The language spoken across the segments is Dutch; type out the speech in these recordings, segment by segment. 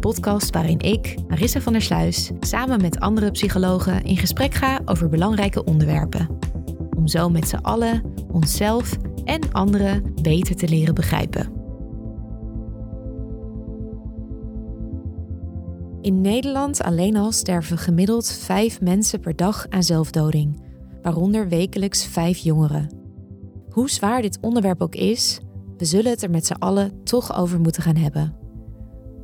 Podcast waarin ik, Marissa van der Sluis, samen met andere psychologen in gesprek ga over belangrijke onderwerpen. Om zo met z'n allen onszelf en anderen beter te leren begrijpen. In Nederland alleen al sterven gemiddeld vijf mensen per dag aan zelfdoding, waaronder wekelijks vijf jongeren. Hoe zwaar dit onderwerp ook is, we zullen het er met z'n allen toch over moeten gaan hebben.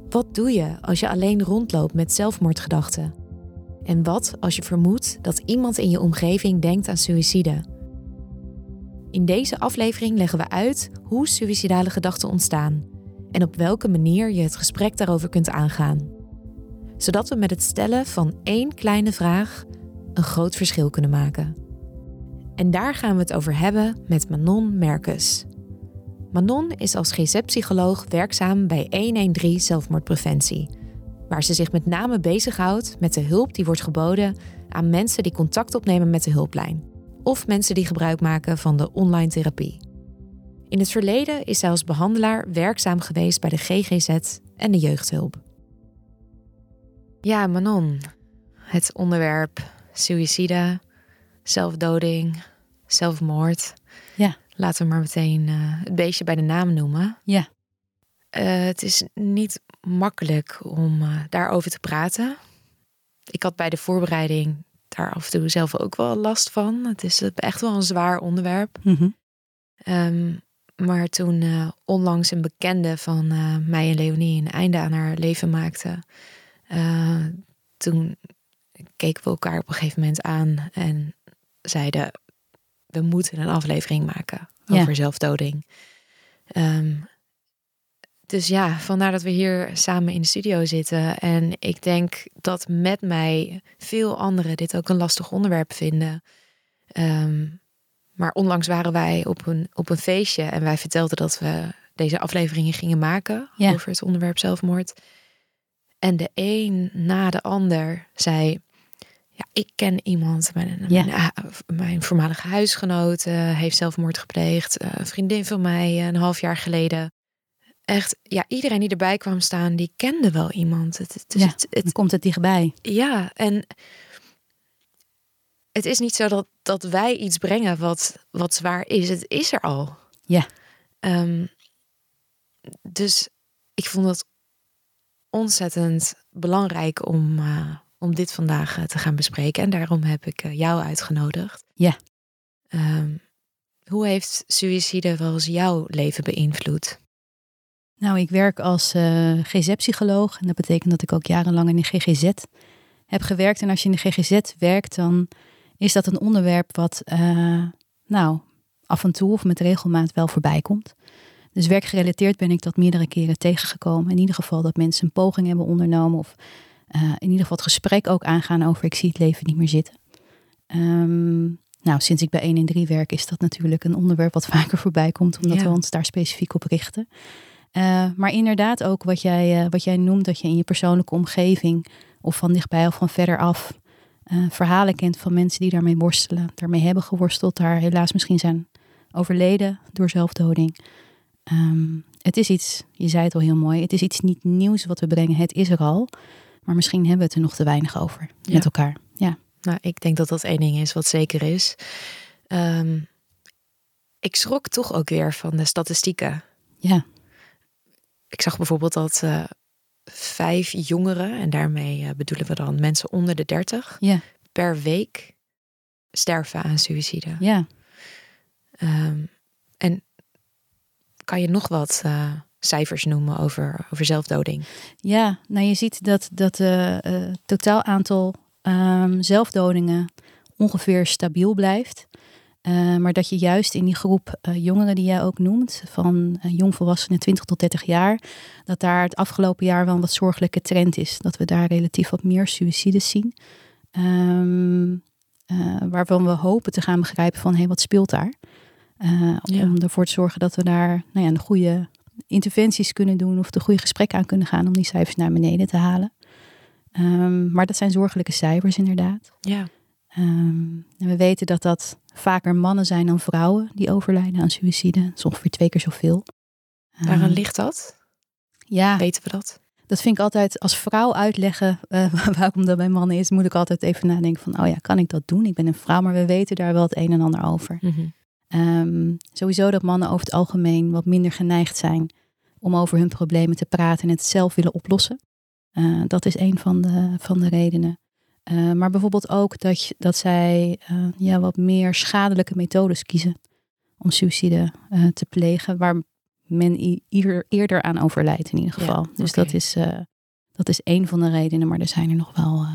Wat doe je als je alleen rondloopt met zelfmoordgedachten? En wat als je vermoedt dat iemand in je omgeving denkt aan suïcide? In deze aflevering leggen we uit hoe suïcidale gedachten ontstaan en op welke manier je het gesprek daarover kunt aangaan. Zodat we met het stellen van één kleine vraag een groot verschil kunnen maken. En daar gaan we het over hebben met Manon Merkus. Manon is als GZ-psycholoog werkzaam bij 113 zelfmoordpreventie, waar ze zich met name bezighoudt met de hulp die wordt geboden aan mensen die contact opnemen met de hulplijn of mensen die gebruik maken van de online therapie. In het verleden is zij als behandelaar werkzaam geweest bij de GGZ en de jeugdhulp. Ja, Manon, het onderwerp suïcide, zelfdoding, zelfmoord. Ja. Laten we maar meteen eh, het beestje bij de naam noemen. Ja. Eh, het is niet makkelijk om eh, daarover te praten. Ik had bij de voorbereiding daar af en toe zelf ook wel last van. Het is echt wel een zwaar onderwerp. Mhm. Ehm, maar toen onlangs een bekende van mij en Leonie een einde aan haar leven maakte, toen keken we elkaar op een gegeven moment aan en zeiden: We moeten een aflevering maken Ja. over zelfdoding. Ehm, dus ja, vandaar dat we hier samen in de studio zitten. En ik denk dat met mij veel anderen dit ook een lastig onderwerp vinden. Ehm, maar onlangs waren wij op een, op een feestje en wij vertelden dat we deze afleveringen gingen maken Ja. over het onderwerp zelfmoord. En de een na de ander zei: Ja, ik ken iemand, mijn, Ja. mijn, mijn voormalige huisgenoot eh, heeft zelfmoord gepleegd. Eh, een vriendin van mij eh, een half jaar geleden. Echt, ja, iedereen die erbij kwam staan, die kende wel iemand. Het, het, Ja. het, het, Dan komt het dichtbij. ja, en het is niet zo dat, dat wij iets brengen wat, wat zwaar is. Het is er al. Ja. Ehm, dus ik vond het ontzettend belangrijk om, eh, om dit vandaag eh, te gaan bespreken. En daarom heb ik eh, jou uitgenodigd. Ja. Ehm, hoe heeft suïcide wel eens jouw leven beïnvloed? Nou, ik werk als eh, GZ-psycholoog. En dat betekent dat ik ook jarenlang in de GGZ heb gewerkt. En als je in de GGZ werkt, dan is dat een onderwerp wat, nou, af en toe of met regelmaat wel voorbij komt. Dus werkgerelateerd ben ik dat meerdere keren tegengekomen. In ieder geval dat mensen een poging hebben ondernomen. Of in ieder geval het gesprek ook aangaan over ik zie het leven niet meer zitten. Ehm, nou, sinds ik bij 1 in 3 werk is dat natuurlijk een onderwerp wat vaker voorbij komt. Omdat Ja. we ons daar specifiek op richten. Eh, maar inderdaad ook wat jij, eh, wat jij noemt, dat je in je persoonlijke omgeving of van dichtbij of van verder af eh, verhalen kent van mensen die daarmee worstelen, daarmee hebben geworsteld, daar helaas misschien zijn overleden door zelfdoding. Ehm, het is iets, je zei het al heel mooi, het is iets niet nieuws wat we brengen, het is er al. Maar misschien hebben we het er nog te weinig over Ja. met elkaar. Ja, Nou, ik denk dat dat één ding is wat zeker is. Ehm, ik schrok toch ook weer van de statistieken. ja, Ik zag bijvoorbeeld dat eh, vijf jongeren, en daarmee eh, bedoelen we dan mensen onder de 30, ja, per week sterven aan suïcide. ja. Ehm, en kan je nog wat eh, cijfers noemen over, over zelfdoding? Ja, nou je ziet dat dat eh, eh, totaal aantal ehm, zelfdodingen ongeveer stabiel blijft. Eh, maar dat je juist in die groep jongeren die jij ook noemt, van jongvolwassenen 20 tot 30 jaar, dat daar het afgelopen jaar wel een wat zorgelijke trend is. Dat we daar relatief wat meer suïcides zien. Ehm, waarvan we hopen te gaan begrijpen van hé, hey, wat speelt daar? Ja. Om ervoor te zorgen dat we daar nou ja, de goede interventies kunnen doen of de goede gesprekken aan kunnen gaan om die cijfers naar beneden te halen. Um, maar dat zijn zorgelijke cijfers inderdaad. Ja. Um, en we weten dat dat vaker mannen zijn dan vrouwen die overlijden aan suïcide. Dat is ongeveer twee keer zoveel. Waaraan ligt dat? Ja. Weten we dat? Dat vind ik altijd als vrouw uitleggen uh, waarom dat bij mannen is, moet ik altijd even nadenken van, oh ja, kan ik dat doen? Ik ben een vrouw, maar we weten daar wel het een en ander over. Mm -hmm. Um, sowieso dat mannen over het algemeen wat minder geneigd zijn om over hun problemen te praten en het zelf willen oplossen. Uh, dat is een van de, van de redenen. Uh, maar bijvoorbeeld ook dat, dat zij uh, ja, wat meer schadelijke methodes kiezen om suïcide te plegen, waar men eerder, eerder aan overlijdt in ieder geval. Ja, dus okay. dat, is, dat is een van de redenen, maar er zijn er nog wel,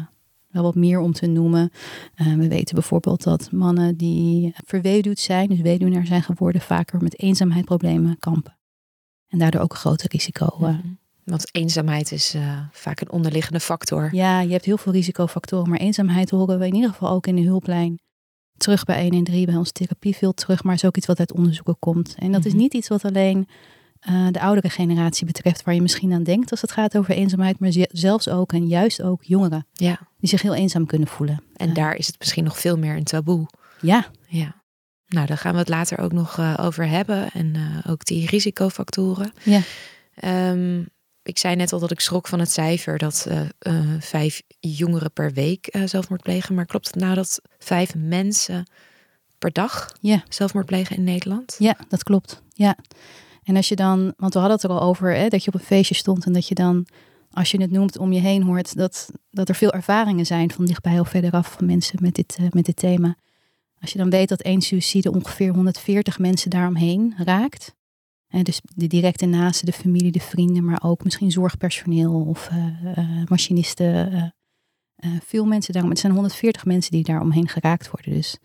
wel wat meer om te noemen. we weten bijvoorbeeld dat mannen die verweduwd zijn, dus weduwnaar zijn geworden, vaker met eenzaamheidsproblemen kampen. En daardoor ook een groter risico. Mm -hmm. Want eenzaamheid is uh, vaak een onderliggende factor. Ja, je hebt heel veel risicofactoren. Maar eenzaamheid horen we in ieder geval ook in de hulplijn terug bij 1 en 3, bij onze therapie veel terug. Maar is ook iets wat uit onderzoeken komt. En dat mm -hmm. is niet iets wat alleen uh, de oudere generatie betreft, waar je misschien aan denkt als het gaat over eenzaamheid. Maar zelfs ook en juist ook jongeren. Ja. Die zich heel eenzaam kunnen voelen. En uh, daar is het misschien nog veel meer een taboe. Ja. Ja. Nou, daar gaan we het later ook nog uh, over hebben. En ook die risicofactoren. Ja. Um, ik zei net al dat ik schrok van het cijfer dat vijf jongeren per week zelfmoord plegen. Maar klopt het nou dat vijf mensen per dag ja. zelfmoord plegen in Nederland? Ja, dat klopt. Ja. En als je dan, want we hadden het er al over, hè, dat je op een feestje stond en dat je dan, als je het noemt, om je heen hoort dat, dat er veel ervaringen zijn van dichtbij of verderaf van mensen met dit, met dit thema. Als je dan weet dat één suïcide ongeveer 140 mensen daaromheen raakt. Dus de directe naasten, de familie, de vrienden, maar ook misschien zorgpersoneel of uh, uh, machinisten. Veel mensen daarom. Het zijn 140 mensen die daar omheen geraakt worden. Dus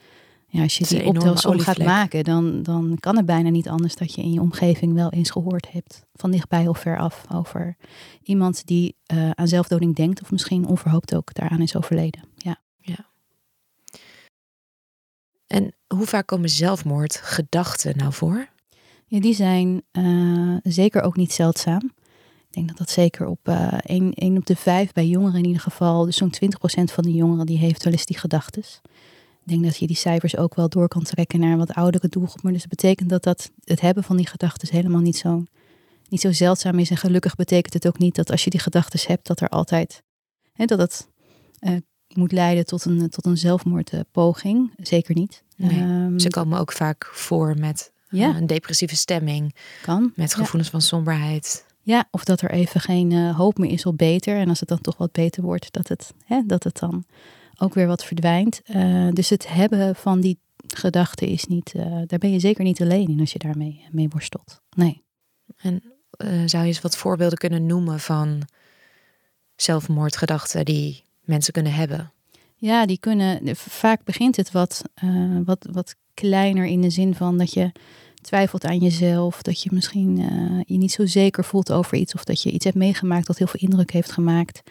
ja, als je die optelsom gaat maken, dan, dan kan het bijna niet anders dat je in je omgeving wel eens gehoord hebt, van dichtbij of ver af, over iemand die aan zelfdoding denkt of misschien onverhoopt ook daaraan is overleden. Ja. ja. En hoe vaak komen zelfmoordgedachten nou voor? Ja, die zijn uh, zeker ook niet zeldzaam. Ik denk dat dat zeker op uh, 1, 1 op de 5 bij jongeren in ieder geval, dus zo'n 20% van de jongeren die heeft wel eens die gedachtes. Ik denk dat je die cijfers ook wel door kan trekken naar wat oudere doelgroepen. Dus dat betekent dat, dat het hebben van die gedachtes helemaal niet zo, niet zo zeldzaam is. En gelukkig betekent het ook niet dat als je die gedachtes hebt, dat er altijd, hè, dat het uh, moet leiden tot een, tot een zelfmoordpoging. Zeker niet. Nee, um, ze komen ook vaak voor met ja. een depressieve stemming. Kan. Met gevoelens ja. van somberheid. Ja, of dat er even geen uh, hoop meer is op beter. En als het dan toch wat beter wordt, dat het, hè, dat het dan ook weer wat verdwijnt. Uh, dus het hebben van die gedachten is niet, uh, daar ben je zeker niet alleen in als je daarmee mee worstelt. Nee. En zou je eens wat voorbeelden kunnen noemen van zelfmoordgedachten die mensen kunnen hebben? Ja, die kunnen. Vaak begint het wat, wat, wat kleiner in de zin van dat je twijfelt aan jezelf, dat je misschien je niet zo zeker voelt over iets of dat je iets hebt meegemaakt dat heel veel indruk heeft gemaakt.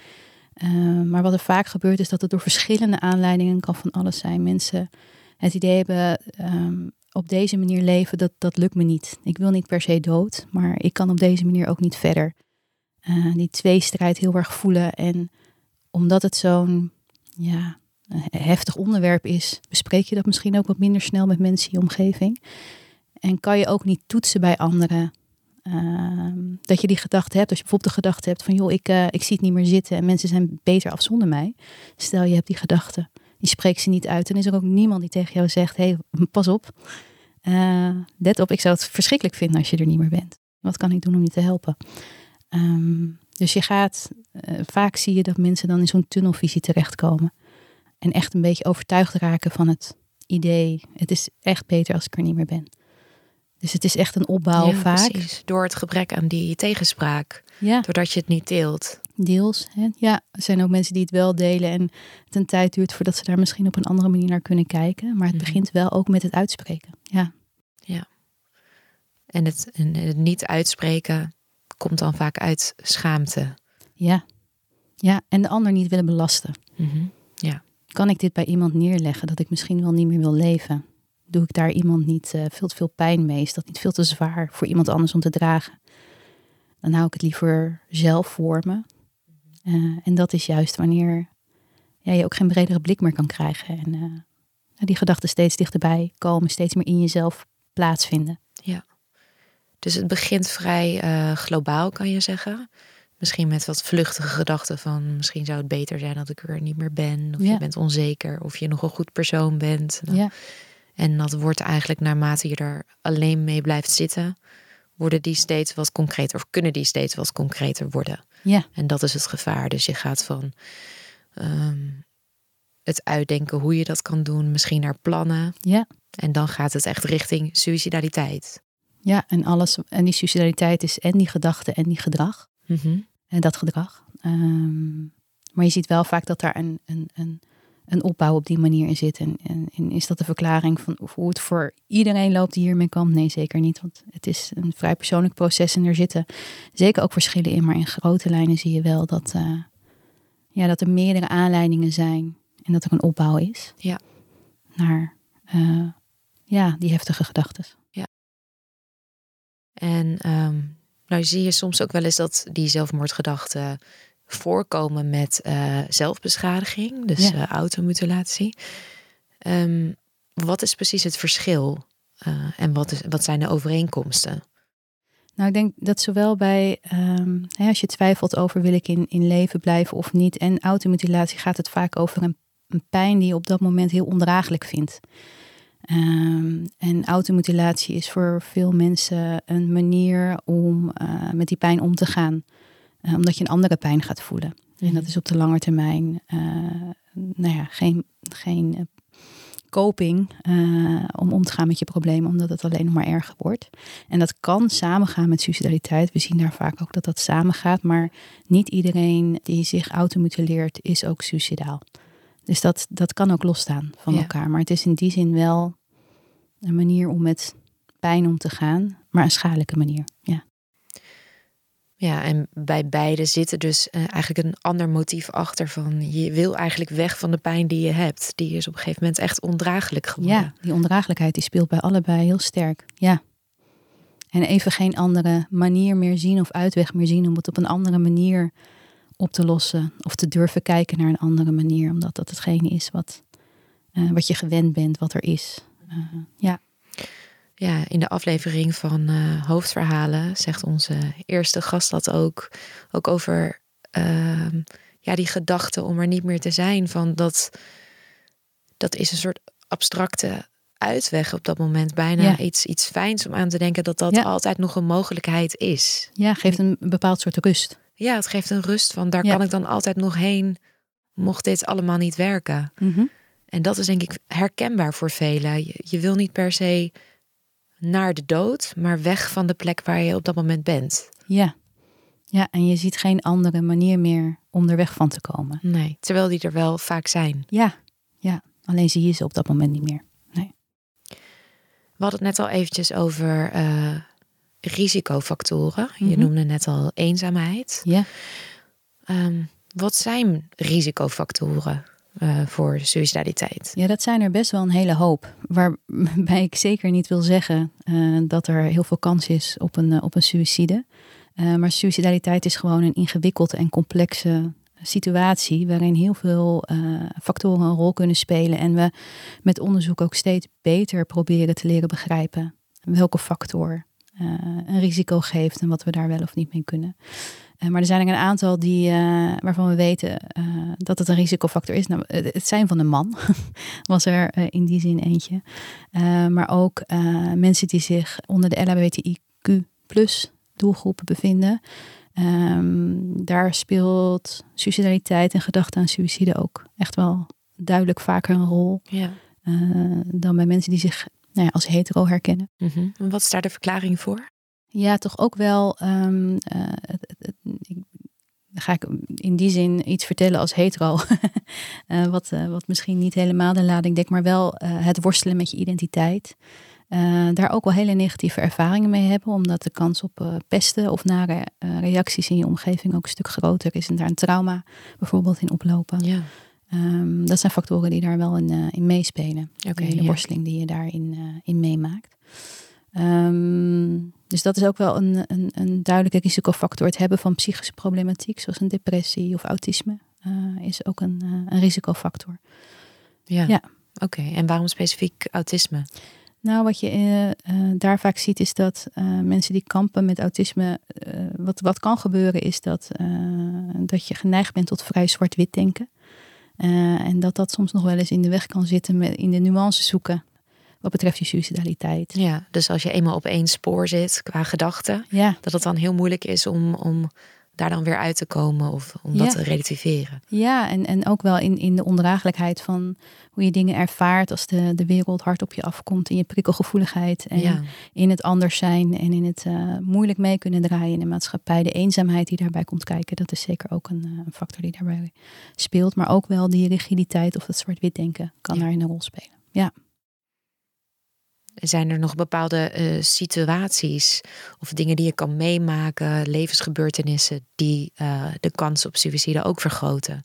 Uh, maar wat er vaak gebeurt is dat het door verschillende aanleidingen kan van alles zijn. Mensen het idee hebben um, op deze manier leven, dat, dat lukt me niet. Ik wil niet per se dood, maar ik kan op deze manier ook niet verder. Uh, die tweestrijd heel erg voelen en omdat het zo'n ja, heftig onderwerp is, bespreek je dat misschien ook wat minder snel met mensen in je omgeving. En kan je ook niet toetsen bij anderen. Uh, dat je die gedachte hebt, als je bijvoorbeeld de gedachte hebt van joh, ik, uh, ik zie het niet meer zitten en mensen zijn beter af zonder mij. Stel je hebt die gedachte, je spreekt ze niet uit en is er ook niemand die tegen jou zegt, hey, pas op, uh, let op, ik zou het verschrikkelijk vinden als je er niet meer bent. Wat kan ik doen om je te helpen? Um, dus je gaat, eh, vaak zie je dat mensen dan in zo'n tunnelvisie terechtkomen. En echt een beetje overtuigd raken van het idee. Het is echt beter als ik er niet meer ben. Dus het is echt een opbouw ja, vaak. Precies. Door het gebrek aan die tegenspraak. Ja. Doordat je het niet deelt. Deels. Hè? Ja, er zijn ook mensen die het wel delen. En het een tijd duurt voordat ze daar misschien op een andere manier naar kunnen kijken. Maar het Mhm. begint wel ook met het uitspreken. Ja. Ja. En het, en het niet uitspreken komt dan vaak uit schaamte. Ja. Ja. En de ander niet willen belasten. Mhm. Ja. kan ik dit bij iemand neerleggen dat ik misschien wel niet meer wil leven? Doe ik daar iemand niet uh, veel te veel pijn mee? Is dat niet veel te zwaar voor iemand anders om te dragen? Dan hou ik het liever zelf voor me. Uh, en dat is juist wanneer ja, je ook geen bredere blik meer kan krijgen. En uh, die gedachten steeds dichterbij komen, steeds meer in jezelf plaatsvinden. Ja. Dus het begint vrij globaal, kan je zeggen. Misschien met wat vluchtige gedachten van misschien zou het beter zijn dat ik er niet meer ben. Of Ja. je bent onzeker. Of je nog een goed persoon bent. Ja, En dat wordt eigenlijk naarmate je er alleen mee blijft zitten, worden die steeds wat concreter. Of kunnen die steeds wat concreter worden. ja, En dat is het gevaar. Dus je gaat van ehm, het uitdenken hoe je dat kan doen, misschien naar plannen. ja. En dan gaat het echt richting suicidaliteit. Ja, en alles. En die suicidaliteit is en die gedachte en die gedrag. Mhm. En dat gedrag. Ehm, maar je ziet wel vaak dat daar een, een, een, een opbouw op die manier in zit. En, en, en is dat de verklaring van hoe het voor iedereen loopt die hiermee kampt? Nee, zeker niet. Want het is een vrij persoonlijk proces en er zitten zeker ook verschillen in. Maar in grote lijnen zie je wel dat, eh, ja, dat er meerdere aanleidingen zijn. En dat er een opbouw is. Ja. Naar eh, ja, die heftige gedachten. En ehm, nou zie je soms ook wel eens dat die zelfmoordgedachten voorkomen met eh, zelfbeschadiging, dus Ja. eh, automutilatie. Ehm, wat is precies het verschil Eh, en wat, is, wat zijn de overeenkomsten? Nou, ik denk dat zowel bij, ehm, hè, als je twijfelt over wil ik in, in leven blijven of niet, en automutilatie gaat het vaak over een, een pijn die je op dat moment heel ondraaglijk vindt. Ehm, en automutilatie is voor veel mensen een manier om met die pijn om te gaan, omdat je een andere pijn gaat voelen. En dat is op de lange termijn, eh, nou ja, geen, geen eh, coping eh, om om te gaan met je probleem, omdat het alleen nog maar erger wordt. En dat kan samengaan met suicidaliteit. We zien daar vaak ook dat dat samengaat, maar niet iedereen die zich automutileert is ook suicidaal. Dus dat, dat kan ook losstaan van Ja. elkaar. Maar het is in die zin wel een manier om met pijn om te gaan, maar een schadelijke manier. Ja, Ja, en bij beide zit er dus eh, eigenlijk een ander motief achter van je wil eigenlijk weg van de pijn die je hebt. Die is op een gegeven moment echt ondraaglijk geworden. ja die ondraaglijkheid die speelt bij allebei heel sterk. Ja. En even geen andere manier meer zien of uitweg meer zien om het op een andere manier op te lossen. Of te durven kijken naar een andere manier, omdat dat hetgene is wat, eh, wat je gewend bent, wat er is. Eh, ja. Ja, in de aflevering van eh, hoofdverhalen zegt onze eerste gast dat ook. Ook over ehm, ja, die gedachte om er niet meer te zijn. Van dat, dat is een soort abstracte uitweg op dat moment. Bijna Ja. iets, iets fijns om aan te denken dat dat Ja. altijd nog een mogelijkheid is. ja, geeft een bepaald soort rust. Ja, het geeft een rust van daar Ja. kan ik dan altijd nog heen. Mocht dit allemaal niet werken. Mhm. En dat is denk ik herkenbaar voor velen. Je, je wil niet per se naar de dood, maar weg van de plek waar je op dat moment bent. Ja. ja, en je ziet geen andere manier meer om er weg van te komen. Nee, terwijl die er wel vaak zijn. Ja, ja. alleen zie je ze op dat moment niet meer. We hadden het net al eventjes over eh, risicofactoren. Je Mhm. noemde net al eenzaamheid. Ja. Ehm, wat zijn risicofactoren eh, voor suicidaliteit? Ja, dat zijn er best wel een hele hoop. Waarbij ik zeker niet wil zeggen eh, dat er heel veel kans is op een, eh, op een suïcide. Maar suicidaliteit is gewoon een ingewikkelde en complexe situatie waarin heel veel factoren een rol kunnen spelen. En we met onderzoek ook steeds beter proberen te leren begrijpen welke factor een risico geeft en wat we daar wel of niet mee kunnen. Eh, maar er zijn er een aantal die, eh, waarvan we weten eh, dat het een risicofactor is. Nou, het zijn van de man was er in die zin eentje. Maar ook mensen die zich onder de LHBTIQ plus doelgroepen bevinden. Ehm, daar speelt suicidaliteit en gedachte aan suïcide ook echt wel duidelijk vaker een rol Ja. dan bij mensen die zich nou ja, als hetero herkennen. Mhm. En wat is daar de verklaring voor? Ja, toch ook wel. ehm, eh, het, ik, ga ik in die zin iets vertellen als hetero. Eh, wat, eh, wat misschien niet helemaal de lading dekt, maar wel het worstelen met je identiteit. Daar ook wel hele negatieve ervaringen mee hebben, omdat de kans op pesten of nare reacties in je omgeving ook een stuk groter is en daar een trauma bijvoorbeeld in oplopen. Ja. Ehm, dat zijn factoren die daar wel in, in meespelen. Okay, de ja. worsteling die je daarin in meemaakt. Ehm, dus dat is ook wel een, een, een, duidelijke risicofactor. Het hebben van psychische problematiek, zoals een depressie of autisme, uh, is ook een, een risicofactor. Ja, ja. oké. Okay. En waarom specifiek autisme? Nou, wat je uh, daar vaak ziet is dat mensen die kampen met autisme, wat, wat kan gebeuren is dat, dat je geneigd bent tot vrij zwart-wit denken. en dat dat soms nog wel eens in de weg kan zitten met, in de nuances zoeken wat betreft je suicidaliteit. Ja, dus als je eenmaal op één spoor zit qua gedachten, ja. dat het dan heel moeilijk is om, om daar dan weer uit te komen of om dat Ja. te relativeren. Ja, en, en ook wel in, in de ondraaglijkheid van hoe je dingen ervaart als de, de wereld hard op je afkomt. In je prikkelgevoeligheid en ja. in het anders zijn en in het eh, moeilijk mee kunnen draaien in de maatschappij. De eenzaamheid die daarbij komt kijken, dat is zeker ook een, eh, een factor die daarbij speelt. Maar ook wel die rigiditeit of dat zwart-wit denken kan Ja. daarin een rol spelen. Ja. Zijn er nog bepaalde eh, situaties of dingen die je kan meemaken, levensgebeurtenissen, die eh, de kans op suïcide ook vergroten?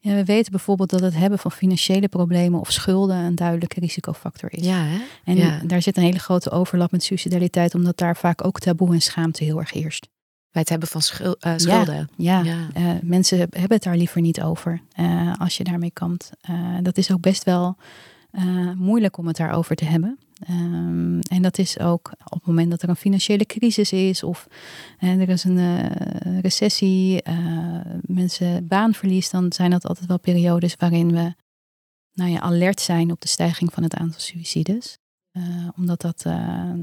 ja, we weten bijvoorbeeld dat het hebben van financiële problemen of schulden een duidelijke risicofactor is. Ja, hè? En ja. daar zit een hele grote overlap met suicidaliteit, omdat daar vaak ook taboe en schaamte heel erg heerst. Bij het hebben van schul- eh, schulden. Ja, Ja. mensen heb- hebben het daar liever niet over als je daarmee kampt. Dat is ook best wel eh, moeilijk om het daarover te hebben. Ehm, en dat is ook op het moment dat er een financiële crisis is of er is een eh, recessie, eh, mensen baanverlies, dan zijn dat altijd wel periodes waarin we nou ja, alert zijn op de stijging van het aantal suïcides. Eh, omdat dat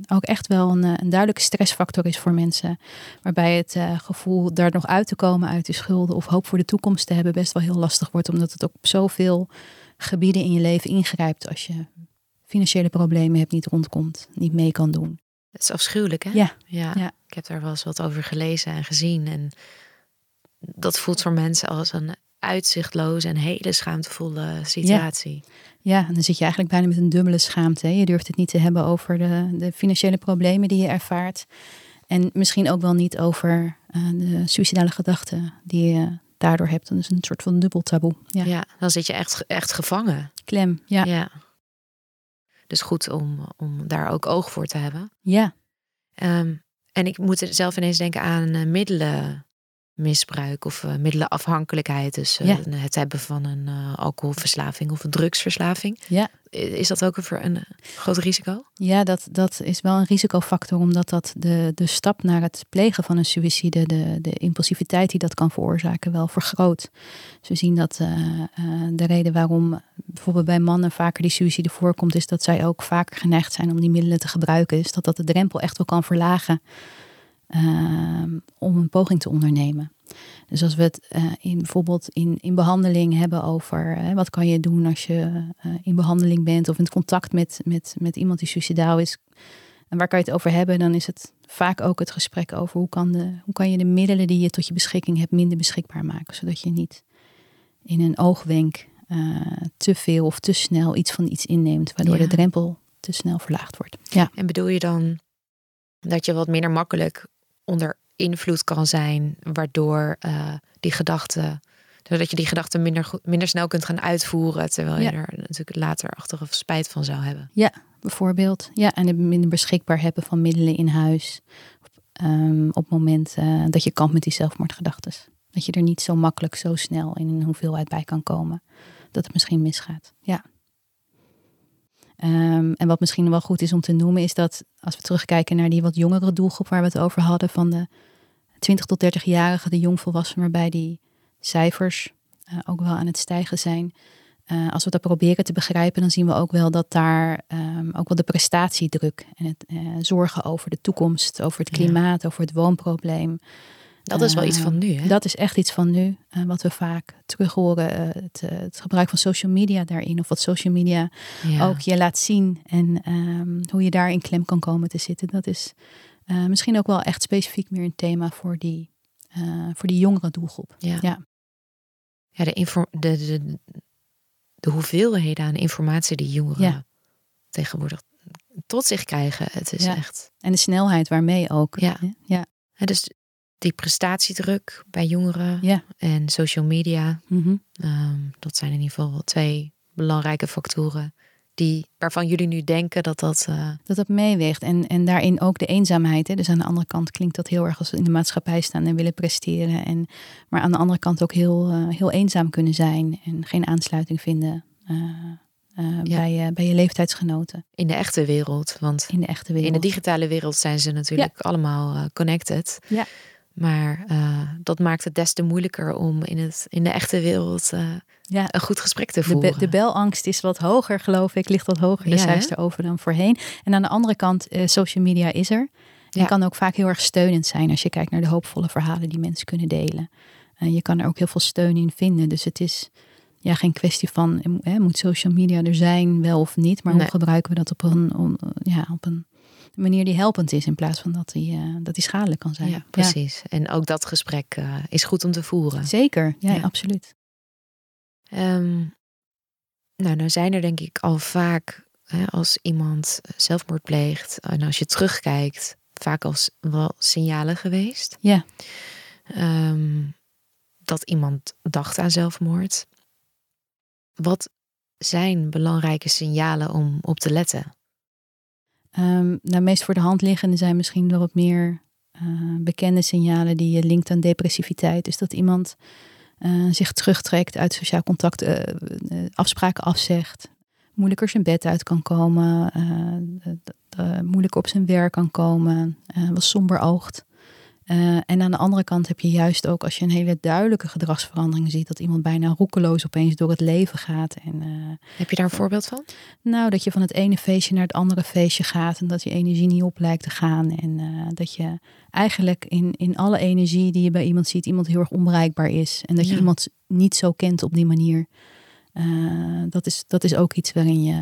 ook echt wel een, een duidelijke stressfactor is voor mensen. Waarbij het gevoel daar nog uit te komen uit de schulden of hoop voor de toekomst te hebben best wel heel lastig wordt. Omdat het ook op zoveel gebieden in je leven ingrijpt als je financiële problemen hebt, niet rondkomt, niet mee kan doen. Het is afschuwelijk, hè? Ja. ja. Ja. Ik heb daar wel eens wat over gelezen en gezien. En dat voelt voor mensen als een uitzichtloze en hele schaamtevolle situatie. Ja, en dan zit je eigenlijk bijna met een dubbele schaamte. Hè? Je durft het niet te hebben over de, de financiële problemen die je ervaart. En misschien ook wel niet over eh, de suïcidale gedachten die je daardoor hebt. Dat is een soort van dubbel taboe. Ja. Ja. dan zit je echt, echt gevangen. Klem, ja. Ja. Dus goed om, om daar ook oog voor te hebben. Ja, Ehm, en ik moet er zelf ineens denken aan eh, middelenmisbruik of eh, middelenafhankelijkheid. Dus eh, Ja. het hebben van een eh, alcoholverslaving of een drugsverslaving. ja. Is dat ook een, een groot risico? Ja, dat, dat is wel een risicofactor, omdat dat de, de stap naar het plegen van een suïcide, de, de impulsiviteit die dat kan veroorzaken, wel vergroot. Dus we zien dat de reden waarom bijvoorbeeld bij mannen vaker die suïcide voorkomt, is dat zij ook vaker geneigd zijn om die middelen te gebruiken. Dus dat dat de drempel echt wel kan verlagen eh, om een poging te ondernemen. Dus als we het eh, in, bijvoorbeeld in, in behandeling hebben over hè, wat kan je doen als je eh, in behandeling bent of in contact met, met, met iemand die suicidaal is. En waar kan je het over hebben? Dan is het vaak ook het gesprek over hoe kan, de, hoe kan je de middelen die je tot je beschikking hebt minder beschikbaar maken. Zodat je niet in een oogwenk eh, te veel of te snel iets van iets inneemt. Waardoor Ja. de drempel te snel verlaagd wordt. Ja, En bedoel je dan dat je wat minder makkelijk onder invloed kan zijn, waardoor eh, die gedachten, doordat je die gedachten minder, minder snel kunt gaan uitvoeren, terwijl Ja. je er natuurlijk later achteraf spijt van zou hebben. bijvoorbeeld. Ja, en het minder beschikbaar hebben van middelen in huis. Ehm, op het moment dat je kampt met die zelfmoordgedachten. Dat je er niet zo makkelijk, zo snel in een hoeveelheid bij kan komen. Dat het misschien misgaat. Ja. Ehm, en wat misschien wel goed is om te noemen, is dat als we terugkijken naar die wat jongere doelgroep waar we het over hadden, van de 20 tot 30-jarigen, de jongvolwassenen, waarbij die cijfers eh, ook wel aan het stijgen zijn. Eh, als we dat proberen te begrijpen, dan zien we ook wel dat daar ehm, ook wel de prestatiedruk en het eh, zorgen over de toekomst, over het Ja. klimaat, over het woonprobleem. Dat is wel iets van nu, hè? Dat is echt iets van nu, eh, wat we vaak terug horen. eh, het, eh, het gebruik van social media daarin, of wat social media Ja. ook je laat zien en ehm, hoe je daar in klem kan komen te zitten. Dat is misschien ook wel echt specifiek meer een thema voor die, eh, voor die jongere doelgroep. Ja. Ja. Ja, de, de, de, de hoeveelheden aan informatie die jongeren Ja. tegenwoordig tot zich krijgen, het is Ja. echt. En de snelheid waarmee ook. Ja. ja. Hè, dus die prestatiedruk bij jongeren Ja. en social media. Mhm. Ehm, dat zijn in ieder geval twee belangrijke factoren die, waarvan jullie nu denken dat dat. eh, Dat dat meeweegt. En, en daarin ook de eenzaamheid. Hè. Dus aan de andere kant klinkt dat heel erg als we in de maatschappij staan en willen presteren. En, maar aan de andere kant ook heel, eh, heel eenzaam kunnen zijn. En geen aansluiting vinden eh, Ja. bij, bij je leeftijdsgenoten in de echte wereld. Want in de echte wereld. in de digitale wereld zijn ze natuurlijk allemaal connected. Ja. Maar eh, dat maakt het des te moeilijker om in, het, in de echte wereld eh, ja. een goed gesprek te De, voeren. be- de belangst is wat hoger, geloof ik. Ligt wat hoger de Ja, hè? cijfers erover dan voorheen. En aan de andere kant, eh, social media is er. En Ja. kan ook vaak heel erg steunend zijn als je kijkt naar de hoopvolle verhalen die mensen kunnen delen. En je kan er ook heel veel steun in vinden. Dus het is ja, geen kwestie van, hè, moet social media er zijn, wel of niet. Maar Nee. hoe gebruiken we dat op een, on- ja, op een manier die helpend is in plaats van dat die, eh, dat die schadelijk kan zijn. ja, precies. En ook dat gesprek eh, is goed om te voeren. Zeker, ja, Ja. absoluut. Ehm, nou, nou zijn er denk ik al vaak, hè, als iemand zelfmoord pleegt en als je terugkijkt, vaak als wel signalen geweest. Ja. Ehm, dat iemand dacht aan zelfmoord. Wat zijn belangrijke signalen om op te letten? Ehm nou, meest voor de hand liggende zijn misschien wel wat meer eh, bekende signalen die je linkt aan depressiviteit. Dus dat iemand eh, zich terugtrekt uit sociaal contact, eh, afspraken afzegt, moeilijker zijn bed uit kan komen, moeilijker op zijn werk kan komen, wat somber oogt. Eh, en aan de andere kant heb je juist ook als je een hele duidelijke gedragsverandering ziet, dat iemand bijna roekeloos opeens door het leven gaat. En, eh, Heb je daar een voorbeeld van? nou, dat je van het ene feestje naar het andere feestje gaat en dat je energie niet op lijkt te gaan. En eh, dat je eigenlijk in, in alle energie die je bij iemand ziet, iemand heel erg onbereikbaar is. En dat je Ja. iemand niet zo kent op die manier. Dat, is, dat is ook iets waarin je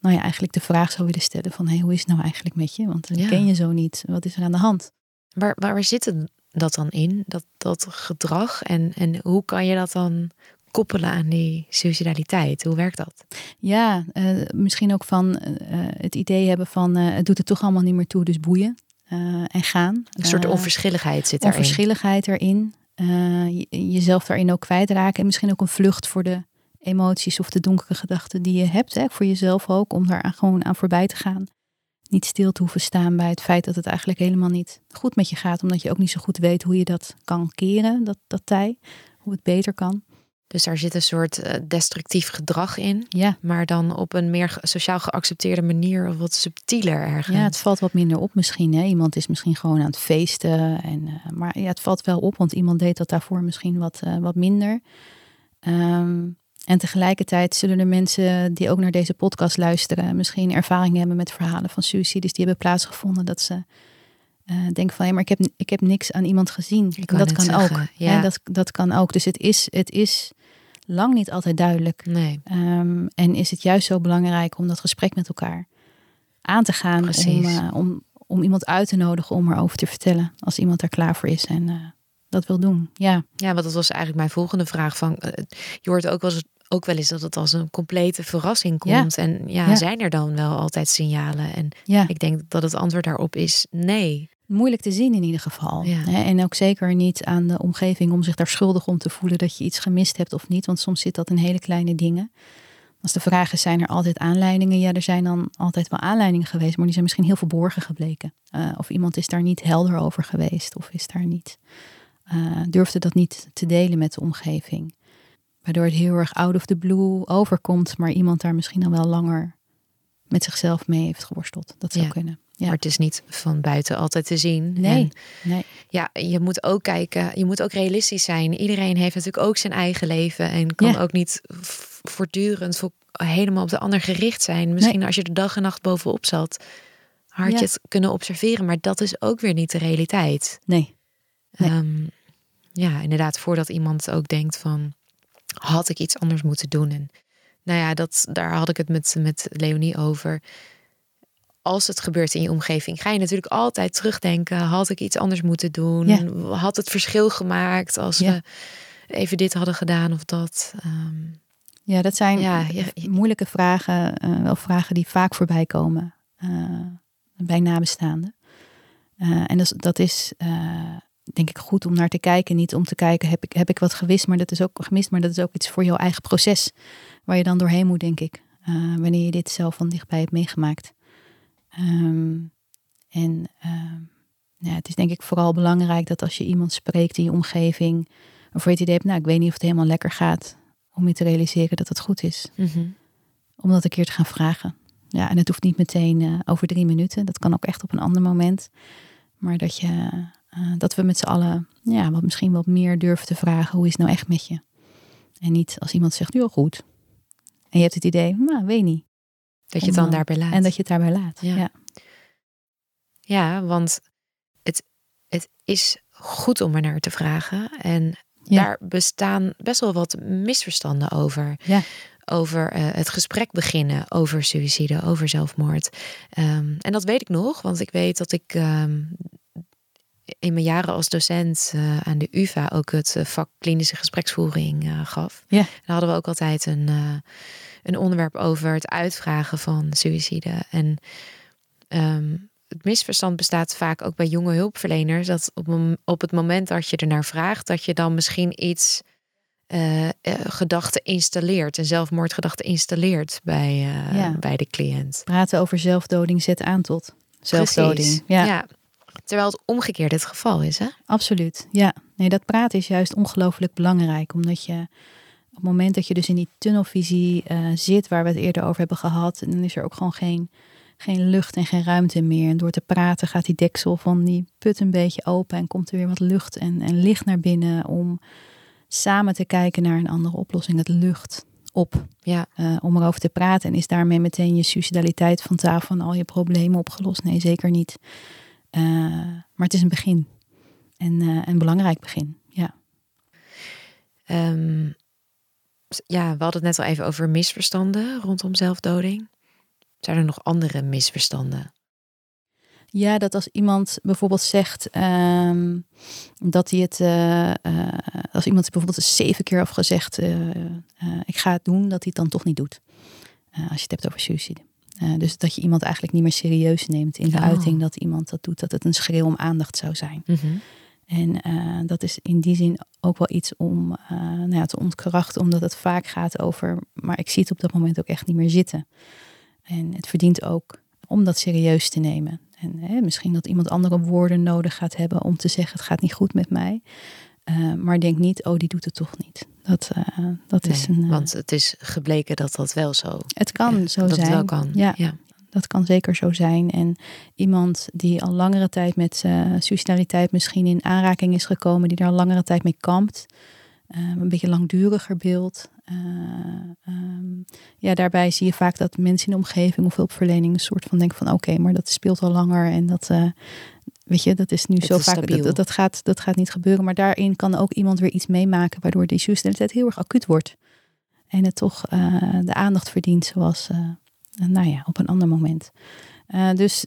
nou ja, eigenlijk de vraag zou willen stellen van hey, hoe is het nou eigenlijk met je? Want Ja. ken je zo niet. Wat is er aan de hand? Waar, waar, zit het dat dan in, dat, dat gedrag? En, en hoe kan je dat dan koppelen aan die suicidaliteit? Hoe werkt dat? Ja, eh, misschien ook van eh, het idee hebben van eh, het doet er toch allemaal niet meer toe, dus boeien eh, en gaan. Een soort Eh, onverschilligheid zit daarin. onverschilligheid erin. eh, je- jezelf daarin ook kwijtraken. En misschien ook een vlucht voor de emoties of de donkere gedachten die je hebt. Hè, voor jezelf ook, om daar aan- gewoon aan voorbij te gaan. Niet stil te hoeven staan bij het feit dat het eigenlijk helemaal niet goed met je gaat. Omdat je ook niet zo goed weet hoe je dat kan keren, dat, dat tij. Hoe het beter kan. Dus daar zit een soort eh, destructief gedrag in. Ja, Maar dan op een meer sociaal geaccepteerde manier of wat subtieler ergens. ja het valt wat minder op misschien. Hè. Iemand is misschien gewoon aan het feesten. En, eh, maar ja, het valt wel op, want iemand deed dat daarvoor misschien wat, eh, wat minder. Ehm, en tegelijkertijd zullen er mensen die ook naar deze podcast luisteren, misschien ervaring hebben met verhalen van suicides die hebben plaatsgevonden. Dat ze eh, denken van, hé, maar ik heb, ik heb niks aan iemand gezien. Dat kan zeggen, ook. ja. Hè, dat, dat kan ook. Dus het is, het is lang niet altijd duidelijk. Nee, Ehm, en is het juist zo belangrijk om dat gesprek met elkaar aan te gaan. Om, eh, om, om iemand uit te nodigen om erover te vertellen. Als iemand daar klaar voor is en eh, dat wil doen. Ja, ja, want dat was eigenlijk mijn volgende vraag. Van, je hoort ook wel, eens, ook wel eens dat het als een complete verrassing Ja. komt. En ja, Ja. zijn er dan wel altijd signalen? En ja. ik denk dat het antwoord daarop is nee. moeilijk te zien in ieder geval. En ook zeker niet aan de omgeving om zich daar schuldig om te voelen dat je iets gemist hebt of niet. Want soms zit dat in hele kleine dingen. Als de vraag is, zijn er altijd aanleidingen? Ja, er zijn dan altijd wel aanleidingen geweest, maar die zijn misschien heel verborgen gebleken. Eh, of iemand is daar niet helder over geweest, of is daar niet, eh, durfde dat niet te delen met de omgeving. Waardoor het heel erg out of the blue overkomt, maar iemand daar misschien dan wel langer met zichzelf mee heeft geworsteld. Dat zou Ja. kunnen. Ja. Maar het is niet van buiten altijd te zien. Nee, En nee. ja, je moet ook kijken, je moet ook realistisch zijn. Iedereen heeft natuurlijk ook zijn eigen leven en kan Ja. ook niet voortdurend vo- helemaal op de ander gericht zijn. Misschien als je er dag en nacht bovenop zat, had je het kunnen observeren, maar dat is ook weer niet de realiteit. Nee. Nee. Ehm, ja, inderdaad, voordat iemand ook denkt van, had ik iets anders moeten doen? En nou ja, dat, daar had ik het met, met Leonie over. Als het gebeurt in je omgeving, ga je natuurlijk altijd terugdenken. Had ik iets anders moeten doen? Ja. Had het verschil gemaakt als Ja. we even dit hadden gedaan of dat? Ehm, Ja, dat zijn Ja, moeilijke vragen. eh, wel vragen die vaak voorbij komen eh, bij nabestaanden. Eh, en dat, is- dat is, denk ik goed om naar te kijken. Niet om te kijken, heb ik, heb ik wat gewist, maar dat is ook gemist, maar dat is ook iets voor jouw eigen proces. Waar je dan doorheen moet, denk ik. Uh, wanneer je dit zelf van dichtbij hebt meegemaakt. Um, en uh, ja, het is denk ik vooral belangrijk dat als je iemand spreekt in je omgeving, waarvoor je het idee hebt, nou, ik weet niet of het helemaal lekker gaat, om je te realiseren dat het goed is. Mm -hmm. Om dat een keer te gaan vragen. Ja, en het hoeft niet meteen uh, over drie minuten. Dat kan ook echt op een ander moment. Maar dat, je, uh, dat we met z'n allen ja, wat, misschien wat meer durven te vragen. Hoe is het nou echt met je? En niet als iemand zegt, heel goed. En je hebt het idee, nou, weet niet. Dat je het dan daarbij laat. En dat je het daarbij laat, ja. Ja, ja want het, het is goed om er naar te vragen. En ja. daar bestaan best wel wat misverstanden over. Ja over uh, het gesprek beginnen over suïcide, over zelfmoord. Um, en dat weet ik nog, want ik weet dat ik um, in mijn jaren als docent uh, aan de UVA ook het uh, vak klinische gespreksvoering gaf. Ja. Daar hadden we ook altijd een, een onderwerp over het uitvragen van suïcide. En um, het misverstand bestaat vaak ook bij jonge hulpverleners. Dat op, op het moment dat je er naar vraagt, dat je dan misschien iets uh, gedachten installeert, een zelfmoordgedachte installeert bij, uh, ja. bij de cliënt. Praten over zelfdoding zet aan tot zelfdoding. Ja. ja. Terwijl het omgekeerd het geval is, hè? Absoluut, ja. Nee, dat praten is juist ongelooflijk belangrijk, omdat je op het moment dat je dus in die tunnelvisie uh, zit, waar we het eerder over hebben gehad, dan is er ook gewoon geen, geen lucht en geen ruimte meer. En door te praten gaat die deksel van die put een beetje open en komt er weer wat lucht en, en licht naar binnen om samen te kijken naar een andere oplossing. Het lucht op ja. Uh, om erover te praten. En is daarmee meteen je suicidaliteit van tafel en al je problemen opgelost? Nee, zeker niet. Uh, maar het is een begin. En uh, een belangrijk begin, ja. Um, ja, we hadden het net al even over misverstanden rondom zelfdoding. Zijn er nog andere misverstanden? Ja, dat als iemand bijvoorbeeld zegt um, dat hij het, uh, uh, als iemand bijvoorbeeld zeven keer heeft gezegd, uh, ik ga het doen, dat hij het dan toch niet doet. als je het hebt over suicide. Dus dat je iemand eigenlijk niet meer serieus neemt in de oh. uiting dat iemand dat doet, dat het een schreeuw om aandacht zou zijn. Mm -hmm. En dat is in die zin ook wel iets om nou ja, te ontkrachten, omdat het vaak gaat over, maar ik zie het op dat moment ook echt niet meer zitten. En het verdient ook om dat serieus te nemen. En hè, misschien dat iemand andere woorden nodig gaat hebben om te zeggen: het gaat niet goed met mij. Uh, maar denk niet, oh, die doet het toch niet. Dat, uh, dat nee, is een. Uh, want het is gebleken dat dat wel zo. Het kan zo dat zijn. Het wel kan. Ja, ja, dat kan zeker zo zijn. En iemand die al langere tijd met suicidaliteit misschien in aanraking is gekomen, die daar al langere tijd mee kampt, een beetje langduriger beeld. Um, ja, daarbij zie je vaak dat mensen in de omgeving of hulpverlening een soort van denken van oké, okay, maar dat speelt al langer en dat, weet je, dat is nu Het zo is vaak, dat, dat, gaat, dat gaat niet gebeuren. Maar daarin kan ook iemand weer iets meemaken waardoor die suicidaliteit heel erg acuut wordt. En het toch uh, de aandacht verdient zoals, uh, nou ja, op een ander moment. dus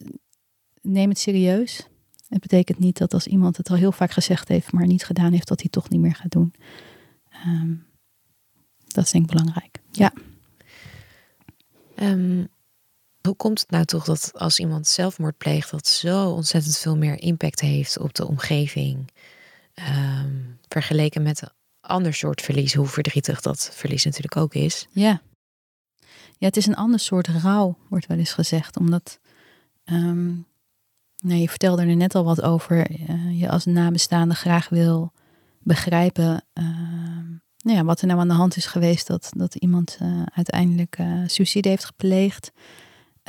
neem het serieus. Het betekent niet dat als iemand het al heel vaak gezegd heeft, maar niet gedaan heeft, dat hij het toch niet meer gaat doen. Um, dat is denk ik belangrijk. Ja. Um, hoe komt het nou toch dat als iemand zelfmoord pleegt, dat zo ontzettend veel meer impact heeft op de omgeving? Um, vergeleken met een ander soort verlies, hoe verdrietig dat verlies natuurlijk ook is. Ja. Ja, het is een ander soort rouw, wordt wel eens gezegd. Omdat, um, je vertelde er net al wat over, uh, je als nabestaande graag wil begrijpen uh, nou ja, wat er nou aan de hand is geweest dat, dat iemand uh, uiteindelijk uh, suicide heeft gepleegd.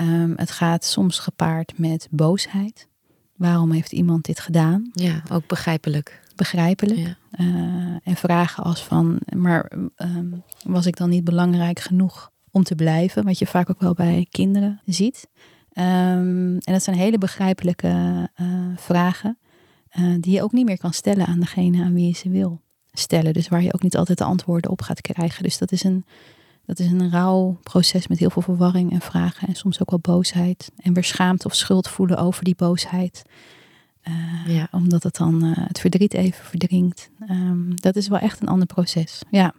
Um, het gaat soms gepaard met boosheid. Waarom heeft iemand dit gedaan? Ja, ook begrijpelijk. Begrijpelijk. Ja. Uh, en vragen als van, maar um, was ik dan niet belangrijk genoeg om te blijven? Wat je vaak ook wel bij kinderen ziet. Um, en dat zijn hele begrijpelijke vragen. die je ook niet meer kan stellen aan degene aan wie je ze wil stellen. Dus waar je ook niet altijd de antwoorden op gaat krijgen. Dus dat is een, dat is een rauw proces met heel veel verwarring en vragen. En soms ook wel boosheid. En weer schaamte of schuld voelen over die boosheid. Uh, ja. Omdat het dan uh, het verdriet even verdringt. Um, dat is wel echt een ander proces. Ja.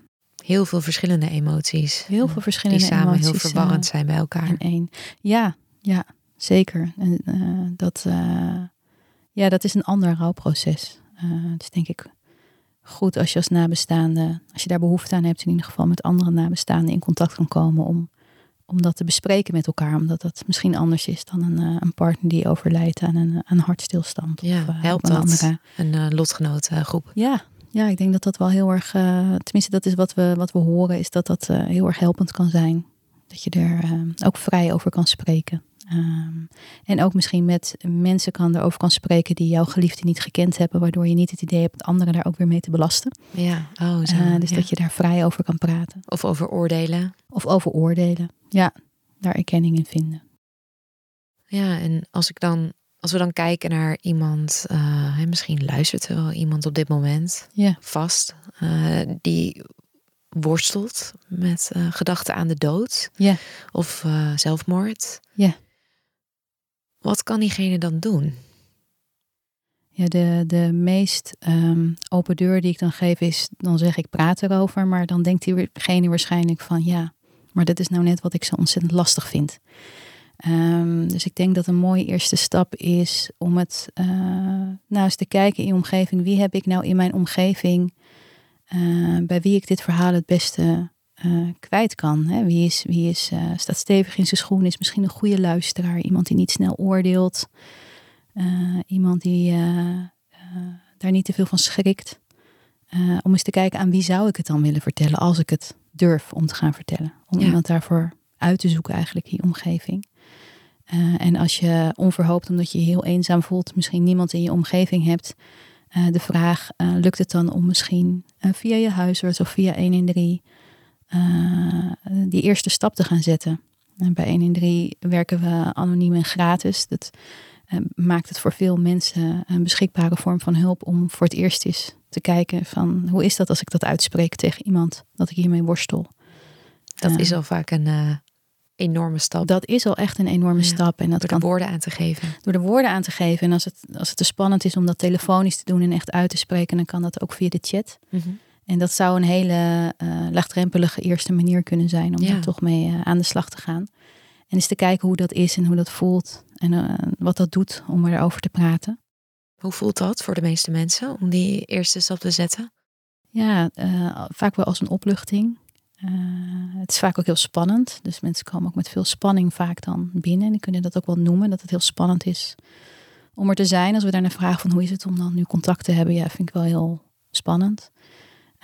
Heel veel verschillende emoties. Heel veel verschillende die samen emoties, heel verwarrend uh, zijn bij elkaar. In één. Ja, ja, zeker. En dat, ja, dat is een ander rouwproces. is denk ik goed als je als nabestaande, als je daar behoefte aan hebt, in ieder geval met andere nabestaanden in contact kan komen om, om dat te bespreken met elkaar. Omdat dat misschien anders is dan een, eh, een partner die overlijdt aan een, een hartstilstand. Ja, of, uh, helpt een dat? Andere... Een uh, lotgenotengroep. Ja, ja, ik denk dat dat wel heel erg, tenminste dat is wat we, wat we horen, is dat dat heel erg helpend kan zijn. Dat je er ook vrij over kan spreken. Um, en ook misschien met mensen kan erover kan spreken die jouw geliefde niet gekend hebben, waardoor je niet het idee hebt anderen daar ook weer mee te belasten. Ja, oh, zo, uh, dus dat je daar vrij over kan praten. Of over oordelen. Of over oordelen. Ja, daar erkenning in vinden. Ja, en als ik dan, als we dan kijken naar iemand, uh, misschien luistert er wel iemand op dit moment ja. vast, uh, die worstelt met gedachten aan de dood ja. of zelfmoord. Ja. Wat kan diegene dan doen? Ja, de, de meest um, open deur die ik dan geef is, dan zeg ik praat erover, maar dan denkt diegene waarschijnlijk van ja, maar dat is nou net wat ik zo ontzettend lastig vind. Um, dus ik denk dat een mooie eerste stap is om het uh, nou eens te kijken in je omgeving. Wie heb ik nou in mijn omgeving uh, bij wie ik dit verhaal het beste uh, kwijt kan. Hè? Wie, is, wie is, uh, staat stevig in zijn schoen, is misschien een goede luisteraar, iemand die niet snel oordeelt, uh, iemand die daar niet te veel van schrikt. om eens te kijken aan wie zou ik het dan willen vertellen als ik het durf om te gaan vertellen. Om ja. iemand daarvoor uit te zoeken eigenlijk in je omgeving. en als je onverhoopt, omdat je je heel eenzaam voelt, misschien niemand in je omgeving hebt, de vraag, lukt het dan om misschien via je huisarts of via 113 uh, die eerste stap te gaan zetten. En bij 1 in 3 werken we anoniem en gratis. Dat uh, maakt het voor veel mensen een beschikbare vorm van hulp om voor het eerst eens te kijken van hoe is dat als ik dat uitspreek tegen iemand dat ik hiermee worstel. Dat uh, is al vaak een enorme stap. Dat is al echt een enorme ja, stap. En dat door de kan, woorden aan te geven. Door de woorden aan te geven. En als het, als het te spannend is om dat telefonisch te doen en echt uit te spreken, dan kan dat ook via de chat. Mm -hmm. En dat zou een hele uh, laagdrempelige eerste manier kunnen zijn om ja. er toch mee uh, aan de slag te gaan. En eens te kijken hoe dat is en hoe dat voelt en uh, wat dat doet om erover te praten. Hoe voelt dat voor de meeste mensen om die eerste stap te zetten? Ja, vaak wel als een opluchting. het is vaak ook heel spannend. Dus mensen komen ook met veel spanning vaak dan binnen. En die kunnen dat ook wel noemen, dat het heel spannend is om er te zijn. Als we daar naar vragen van hoe is het om dan nu contact te hebben, ja, vind ik wel heel spannend.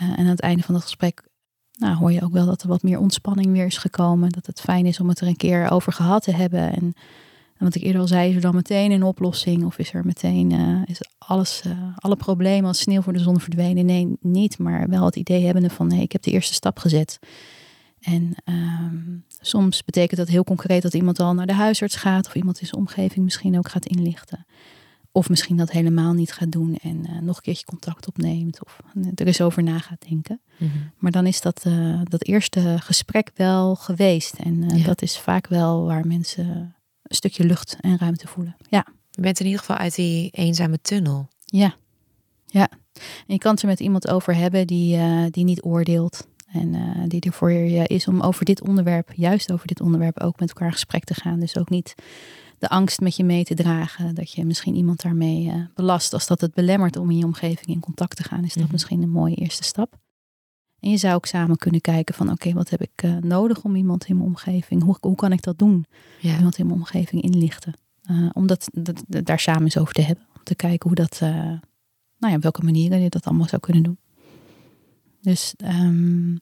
Uh, en aan het einde van het gesprek nou, hoor je ook wel dat er wat meer ontspanning weer is gekomen. Dat het fijn is om het er een keer over gehad te hebben. En, wat ik eerder al zei, is er dan meteen een oplossing? Of is er meteen uh, is alles, uh, alle problemen als sneeuw voor de zon verdwenen? Nee, niet. Maar wel het idee hebbende van nee, ik heb de eerste stap gezet. En um, soms betekent dat heel concreet dat iemand al naar de huisarts gaat. Of iemand in zijn omgeving misschien ook gaat inlichten. Of misschien dat helemaal niet gaat doen en uh, nog een keertje contact opneemt. Of er eens over na gaat denken. Mm -hmm. Maar dan is dat, uh, dat eerste gesprek wel geweest. En uh, ja. dat is vaak wel waar mensen een stukje lucht en ruimte voelen. Ja. Je bent in ieder geval uit die eenzame tunnel. Ja, ja. En je kan het er met iemand over hebben die, die niet oordeelt. En die er voor je is om over dit onderwerp, juist over dit onderwerp, ook met elkaar in gesprek te gaan. Dus ook niet de angst met je mee te dragen. Dat je misschien iemand daarmee uh, belast. Als dat het belemmert om in je omgeving in contact te gaan, is dat mm -hmm. misschien een mooie eerste stap. En je zou ook samen kunnen kijken van oké, okay, wat heb ik uh, nodig om iemand in mijn omgeving? Hoe, hoe kan ik dat doen? Ja. Iemand in mijn omgeving inlichten. Uh, om dat, daar samen eens over te hebben. Om te kijken hoe dat, nou ja, op welke manieren je dat allemaal zou kunnen doen. Dus um,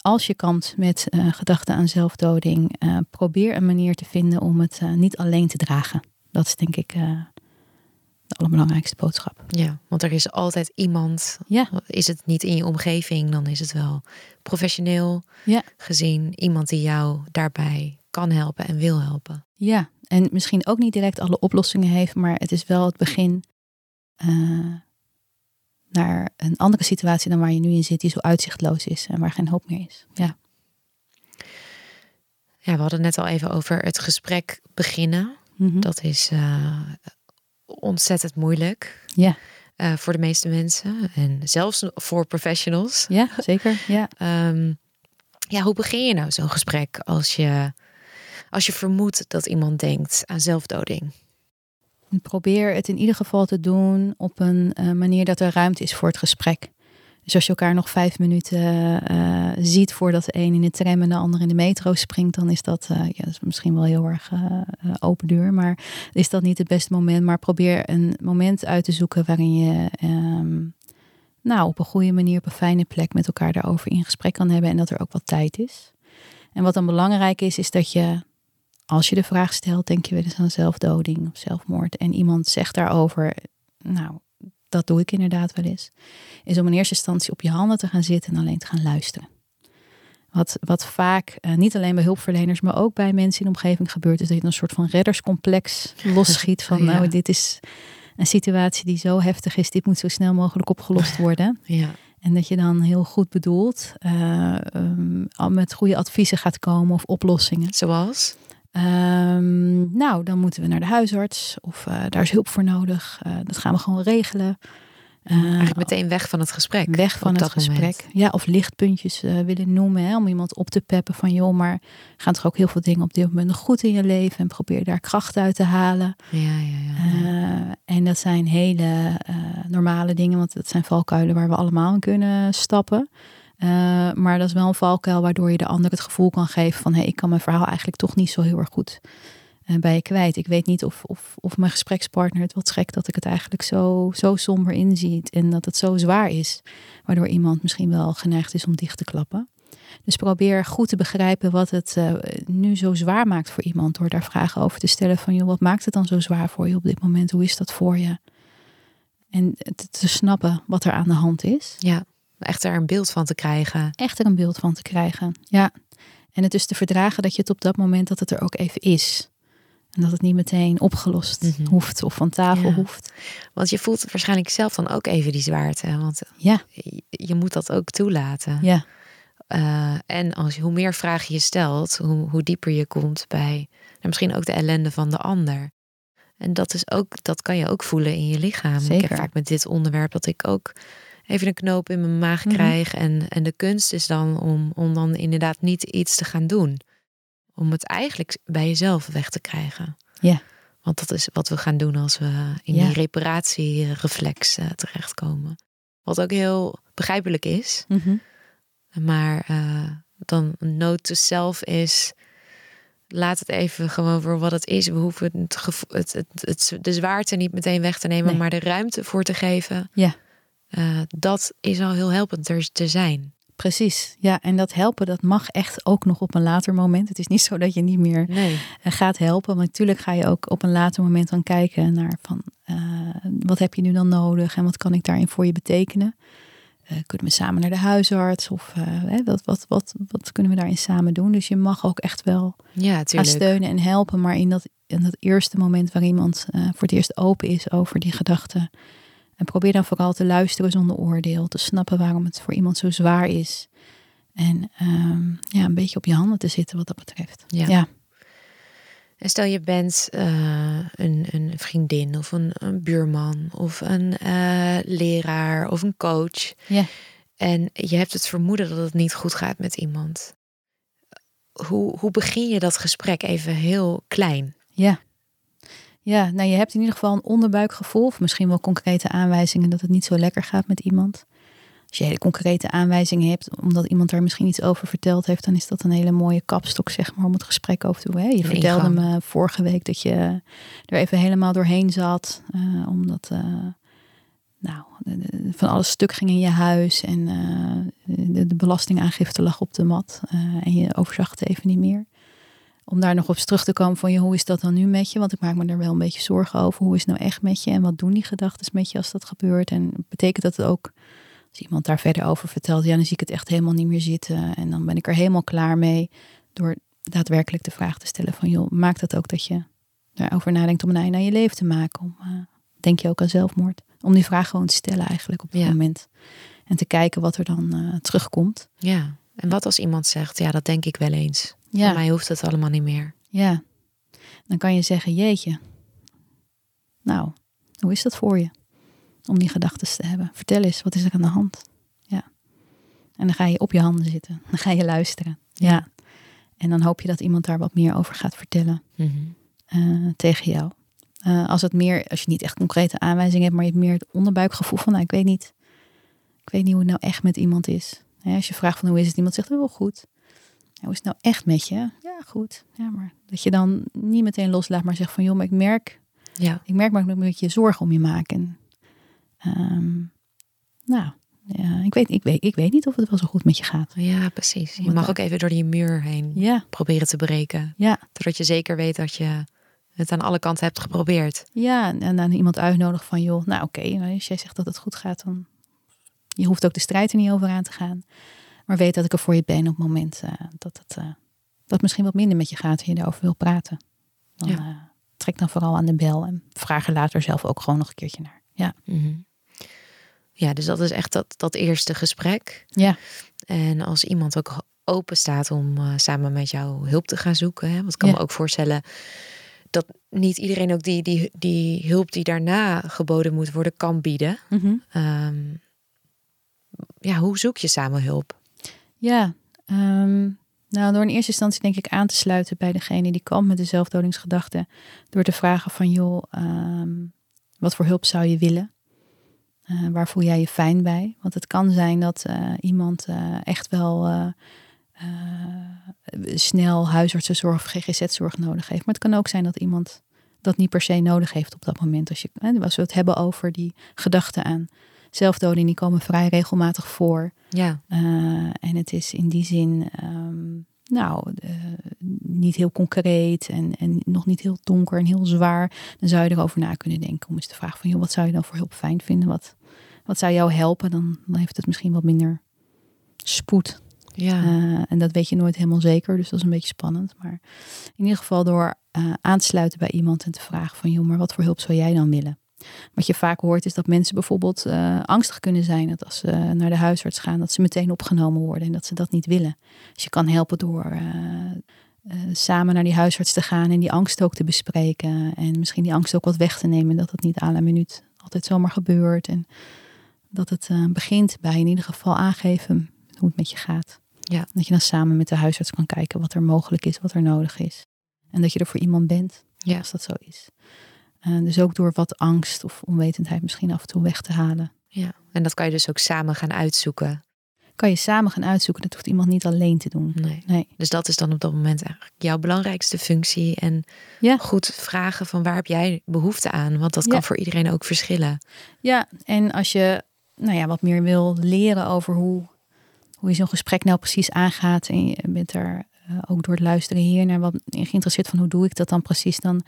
als je kampt met uh, gedachten aan zelfdoding, uh, probeer een manier te vinden om het uh, niet alleen te dragen. Dat is denk ik de allerbelangrijkste boodschap. Ja, want er is altijd iemand. Ja. Is het niet in je omgeving, dan is het wel professioneel ja. gezien. Iemand die jou daarbij kan helpen en wil helpen. Ja, en misschien ook niet direct alle oplossingen heeft, maar het is wel het begin naar een andere situatie dan waar je nu in zit, die zo uitzichtloos is en waar geen hoop meer is. Ja. Ja, we hadden net al even over het gesprek beginnen. Mm -hmm. Dat is uh, ontzettend moeilijk. Ja. Uh, voor de meeste mensen en zelfs voor professionals. Ja, zeker. Ja. um, ja, hoe begin je nou zo'n gesprek als je, als je vermoedt dat iemand denkt aan zelfdoding? Probeer het in ieder geval te doen op een uh, manier dat er ruimte is voor het gesprek. Dus als je elkaar nog vijf minuten uh, ziet voordat de een in de tram en de ander in de metro springt, dan is dat, uh, ja, dat is misschien wel heel erg open deur. Maar is dat niet het beste moment? Maar probeer een moment uit te zoeken waarin je um, nou, op een goede manier, op een fijne plek met elkaar daarover in gesprek kan hebben en dat er ook wat tijd is. En wat dan belangrijk is, is dat je, als je de vraag stelt, denk je wel eens aan zelfdoding of zelfmoord, en iemand zegt daarover, nou, dat doe ik inderdaad wel eens, is om in eerste instantie op je handen te gaan zitten en alleen te gaan luisteren. Wat, wat vaak, uh, niet alleen bij hulpverleners, maar ook bij mensen in de omgeving gebeurt, is dat je een soort van redderscomplex losschiet van, ja. nou, dit is een situatie die zo heftig is, dit moet zo snel mogelijk opgelost worden. Ja. En dat je dan heel goed bedoeld uh, um, met goede adviezen gaat komen of oplossingen. Zoals? Um, nou, dan moeten we naar de huisarts of uh, daar is hulp voor nodig. Uh, dat gaan we gewoon regelen. Eigenlijk meteen weg van het gesprek. Weg van het gesprek. Moment. Ja, of lichtpuntjes willen noemen. Hè, om iemand op te peppen van joh, maar gaan toch ook heel veel dingen op dit moment nog goed in je leven. En probeer daar kracht uit te halen. Ja, ja, ja. en dat zijn hele normale dingen, want dat zijn valkuilen waar we allemaal in kunnen stappen. Uh, maar dat is wel een valkuil waardoor je de ander het gevoel kan geven van hé, hey, ik kan mijn verhaal eigenlijk toch niet zo heel erg goed uh, bij je kwijt. Ik weet niet of, of, of mijn gesprekspartner het wat schrikt dat ik het eigenlijk zo, zo somber inziet en dat het zo zwaar is, waardoor iemand misschien wel geneigd is om dicht te klappen. Dus probeer goed te begrijpen wat het uh, nu zo zwaar maakt voor iemand door daar vragen over te stellen van joh, wat maakt het dan zo zwaar voor je op dit moment? Hoe is dat voor je? En te snappen wat er aan de hand is. Ja. Echt er een beeld van te krijgen. Echt er een beeld van te krijgen, ja. En het dus te verdragen dat je het op dat moment dat het er ook even is. En dat het niet meteen opgelost mm -hmm. hoeft of van tafel ja. hoeft. Want je voelt waarschijnlijk zelf dan ook even die zwaarte. Want ja. je, je moet dat ook toelaten. Ja. Uh, en als je, hoe meer vragen je stelt, hoe, hoe dieper je komt bij nou, misschien ook de ellende van de ander. En dat, is ook, dat kan je ook voelen in je lichaam. Zeker. Ik heb vaak met dit onderwerp dat ik ook even een knoop in mijn maag krijg. Mm -hmm. en, en de kunst is dan om, om dan inderdaad niet iets te gaan doen. Om het eigenlijk bij jezelf weg te krijgen. Ja. Want dat is wat we gaan doen als we in Ja. die reparatiereflex uh, terechtkomen. Wat ook heel begrijpelijk is. Mhm. Maar uh, dan een note to self is. Laat het even gewoon voor wat het is. We hoeven het, het, het, het, de zwaarte niet meteen weg te nemen, Nee. maar de ruimte voor te geven. Ja. Uh, dat is al heel helpend er te zijn. Precies, ja. En dat helpen, dat mag echt ook nog op een later moment. Het is niet zo dat je niet meer Nee. uh, gaat helpen. Maar natuurlijk ga je ook op een later moment dan kijken naar van... Uh, wat heb je nu dan nodig en wat kan ik daarin voor je betekenen? Uh, kunnen we samen naar de huisarts? Of wat, wat, wat, wat kunnen we daarin samen doen? Dus je mag ook echt wel Ja, gaan steunen en helpen. Maar in dat, in dat eerste moment waar iemand voor het eerst open is over die gedachten... En probeer dan vooral te luisteren zonder oordeel. Te snappen waarom het voor iemand zo zwaar is. En um, ja, een beetje op je handen te zitten wat dat betreft. Ja. ja. En stel je bent uh, een, een, vriendin of een, een buurman of een uh, leraar of een coach. Ja. En je hebt het vermoeden dat het niet goed gaat met iemand. Hoe, hoe begin je dat gesprek even heel klein? Ja. Ja, nou je hebt in ieder geval een onderbuikgevoel. Of misschien wel concrete aanwijzingen dat het niet zo lekker gaat met iemand. Als je hele concrete aanwijzingen hebt, omdat iemand daar misschien iets over verteld heeft, dan is dat een hele mooie kapstok, zeg maar, om het gesprek over te doen. Hè? Je vertelde me vorige week dat je er even helemaal doorheen zat. Uh, omdat uh, nou, van alles stuk ging in je huis en uh, de, de, belastingaangifte lag op de mat. eh, en je overzag het even niet meer om daar nog op terug te komen van je, hoe is dat dan nu met je? Want ik maak me er wel een beetje zorgen over. Hoe is het nou echt met je? En wat doen die gedachten met je als dat gebeurt? En betekent dat het ook, als iemand daar verder over vertelt, ja, dan zie ik het echt helemaal niet meer zitten. En dan ben ik er helemaal klaar mee door daadwerkelijk de vraag te stellen van, joh, maakt dat ook dat je daarover nadenkt om een einde aan je leven te maken? Om, uh, denk je ook aan zelfmoord? Om die vraag gewoon te stellen eigenlijk op het Ja. moment. En te kijken wat er dan uh, terugkomt. Ja. En wat als iemand zegt, ja, dat denk ik wel eens. Ja. Voor mij hoeft het allemaal niet meer. Ja, dan kan je zeggen, jeetje, nou, hoe is dat voor je? Om die gedachten te hebben. Vertel eens, wat is er aan de hand? Ja. En dan ga je op je handen zitten. Dan ga je luisteren. Ja. ja. En dan hoop je dat iemand daar wat meer over gaat vertellen mm -hmm. uh, tegen jou. Uh, als het meer, als je niet echt concrete aanwijzingen hebt, maar je hebt meer het onderbuikgevoel van, nou, ik weet niet, ik weet niet hoe het nou echt met iemand is. Als je vraagt van hoe is het, iemand zegt, oh, goed. hoe is het nou echt met je? Ja, goed. Ja, maar dat je dan niet meteen loslaat, maar zegt van, joh, maar ik merk, ja. ik merk maar ik een beetje zorgen om je maken. Um, nou, ja, ik, weet, ik, weet, ik weet niet of het wel zo goed met je gaat. Ja, precies. Je mag ook even door die muur heen ja. proberen te breken. Ja. Zodat je zeker weet dat je het aan alle kanten hebt geprobeerd. Ja, en dan iemand uitnodigen van, joh, nou oké, als jij zegt dat het goed gaat, dan je hoeft ook de strijd er niet over aan te gaan. Maar weet dat ik er voor je ben op het moment uh, dat het uh, dat misschien wat minder met je gaat en je daarover wil praten. Dan ja. uh, trek dan vooral aan de bel en vraag er later zelf ook gewoon nog een keertje naar. Ja. Mm Ja, dus dat is echt dat, dat eerste gesprek. Ja. En als iemand ook open staat om samen met jou hulp te gaan zoeken, hè, want ik kan me ook voorstellen dat niet iedereen ook die, die, die hulp die daarna geboden moet worden, kan bieden. Mm ja, hoe zoek je samen hulp? Ja, um, nou door in eerste instantie denk ik aan te sluiten bij degene die komt met de zelfdodingsgedachte. Door te vragen van joh, um, wat voor hulp zou je willen? Uh, waar voel jij je fijn bij? Want het kan zijn dat uh, iemand uh, echt wel snel huisartsenzorg of GGZ-zorg nodig heeft. Maar het kan ook zijn dat iemand dat niet per se nodig heeft op dat moment. Als, je, als we het hebben over die gedachte aan zelfdoding, die komen vrij regelmatig voor. Ja. Uh, en het is in die zin, um, nou, uh, niet heel concreet en, en nog niet heel donker en heel zwaar. Dan zou je erover na kunnen denken om eens te vragen van, joh, wat zou je dan voor hulp fijn vinden? Wat, wat zou jou helpen? Dan, dan heeft het misschien wat minder spoed. Ja. Uh, en dat weet je nooit helemaal zeker, dus dat is een beetje spannend. Maar in ieder geval door uh, aan te sluiten bij iemand en te vragen van, joh, maar wat voor hulp zou jij dan willen? Wat je vaak hoort is dat mensen bijvoorbeeld uh, angstig kunnen zijn. Dat als ze naar de huisarts gaan, dat ze meteen opgenomen worden en dat ze dat niet willen. Dus je kan helpen door uh, uh, samen naar die huisarts te gaan en die angst ook te bespreken. En misschien die angst ook wat weg te nemen. Dat het niet aan la minuut altijd zomaar gebeurt. En dat het begint bij in ieder geval aangeven hoe het met je gaat. Ja. Dat je dan samen met de huisarts kan kijken wat er mogelijk is, wat er nodig is. En dat je er voor iemand bent, ja. als dat zo is. Uh, dus ook door wat angst of onwetendheid misschien af en toe weg te halen. Ja, en dat kan je dus ook samen gaan uitzoeken. Kan je samen gaan uitzoeken. Dat hoeft iemand niet alleen te doen. Nee. nee. Dus dat is dan op dat moment eigenlijk jouw belangrijkste functie. En ja. goed vragen van waar heb jij behoefte aan? Want dat kan voor iedereen ook verschillen. Ja, en als je nou ja, wat meer wil leren over hoe, hoe je zo'n gesprek nou precies aangaat. En je bent er uh, ook door het luisteren hier naar wat geïnteresseerd van hoe doe ik dat dan precies. Dan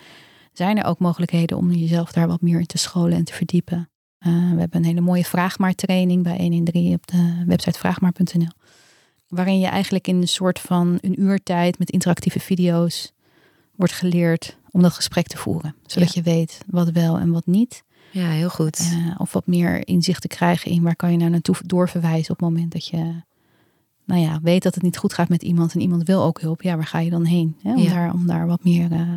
zijn er ook mogelijkheden om jezelf daar wat meer in te scholen en te verdiepen. Uh, we hebben een hele mooie vraagmaartraining bij 1 in 3 op de website vraagmaar.nl. Waarin je eigenlijk in een soort van een uur tijd met interactieve video's wordt geleerd om dat gesprek te voeren. Zodat je weet wat wel en wat niet. Ja, heel goed. Uh, of wat meer inzicht te krijgen in waar kan je nou naartoe doorverwijzen op het moment dat je nou ja, weet dat het niet goed gaat met iemand en iemand wil ook hulp. Ja, waar ga je dan heen? Hè? Om, daar, om daar wat meer uh,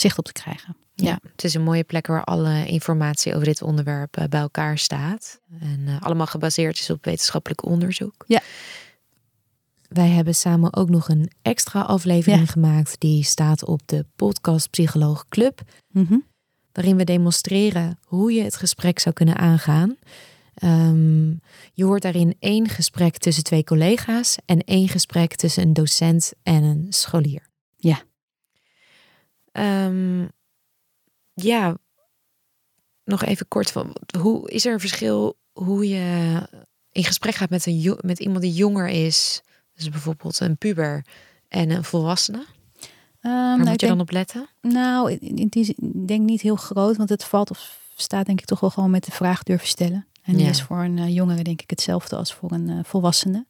zicht op te krijgen. Ja. het is een mooie plek waar alle informatie over dit onderwerp eh, bij elkaar staat. En uh, allemaal gebaseerd is op wetenschappelijk onderzoek. Ja. Wij hebben samen ook nog een extra aflevering gemaakt. Die staat op de podcast Psycholoog Club. Mm Waarin we demonstreren hoe je het gesprek zou kunnen aangaan. Um, je hoort daarin één gesprek tussen twee collega's en één gesprek tussen een docent en een scholier. Ja. Um, ja, nog even kort van hoe is er een verschil hoe je in gesprek gaat met, een, met iemand die jonger is, dus bijvoorbeeld een puber en een volwassene? Um, Waar nou, moet je dan op letten? Nou, ik denk niet heel groot, want het valt of staat denk ik toch wel gewoon met de vraag durven stellen. En die is voor een uh, jongere denk ik hetzelfde als voor een uh, volwassene.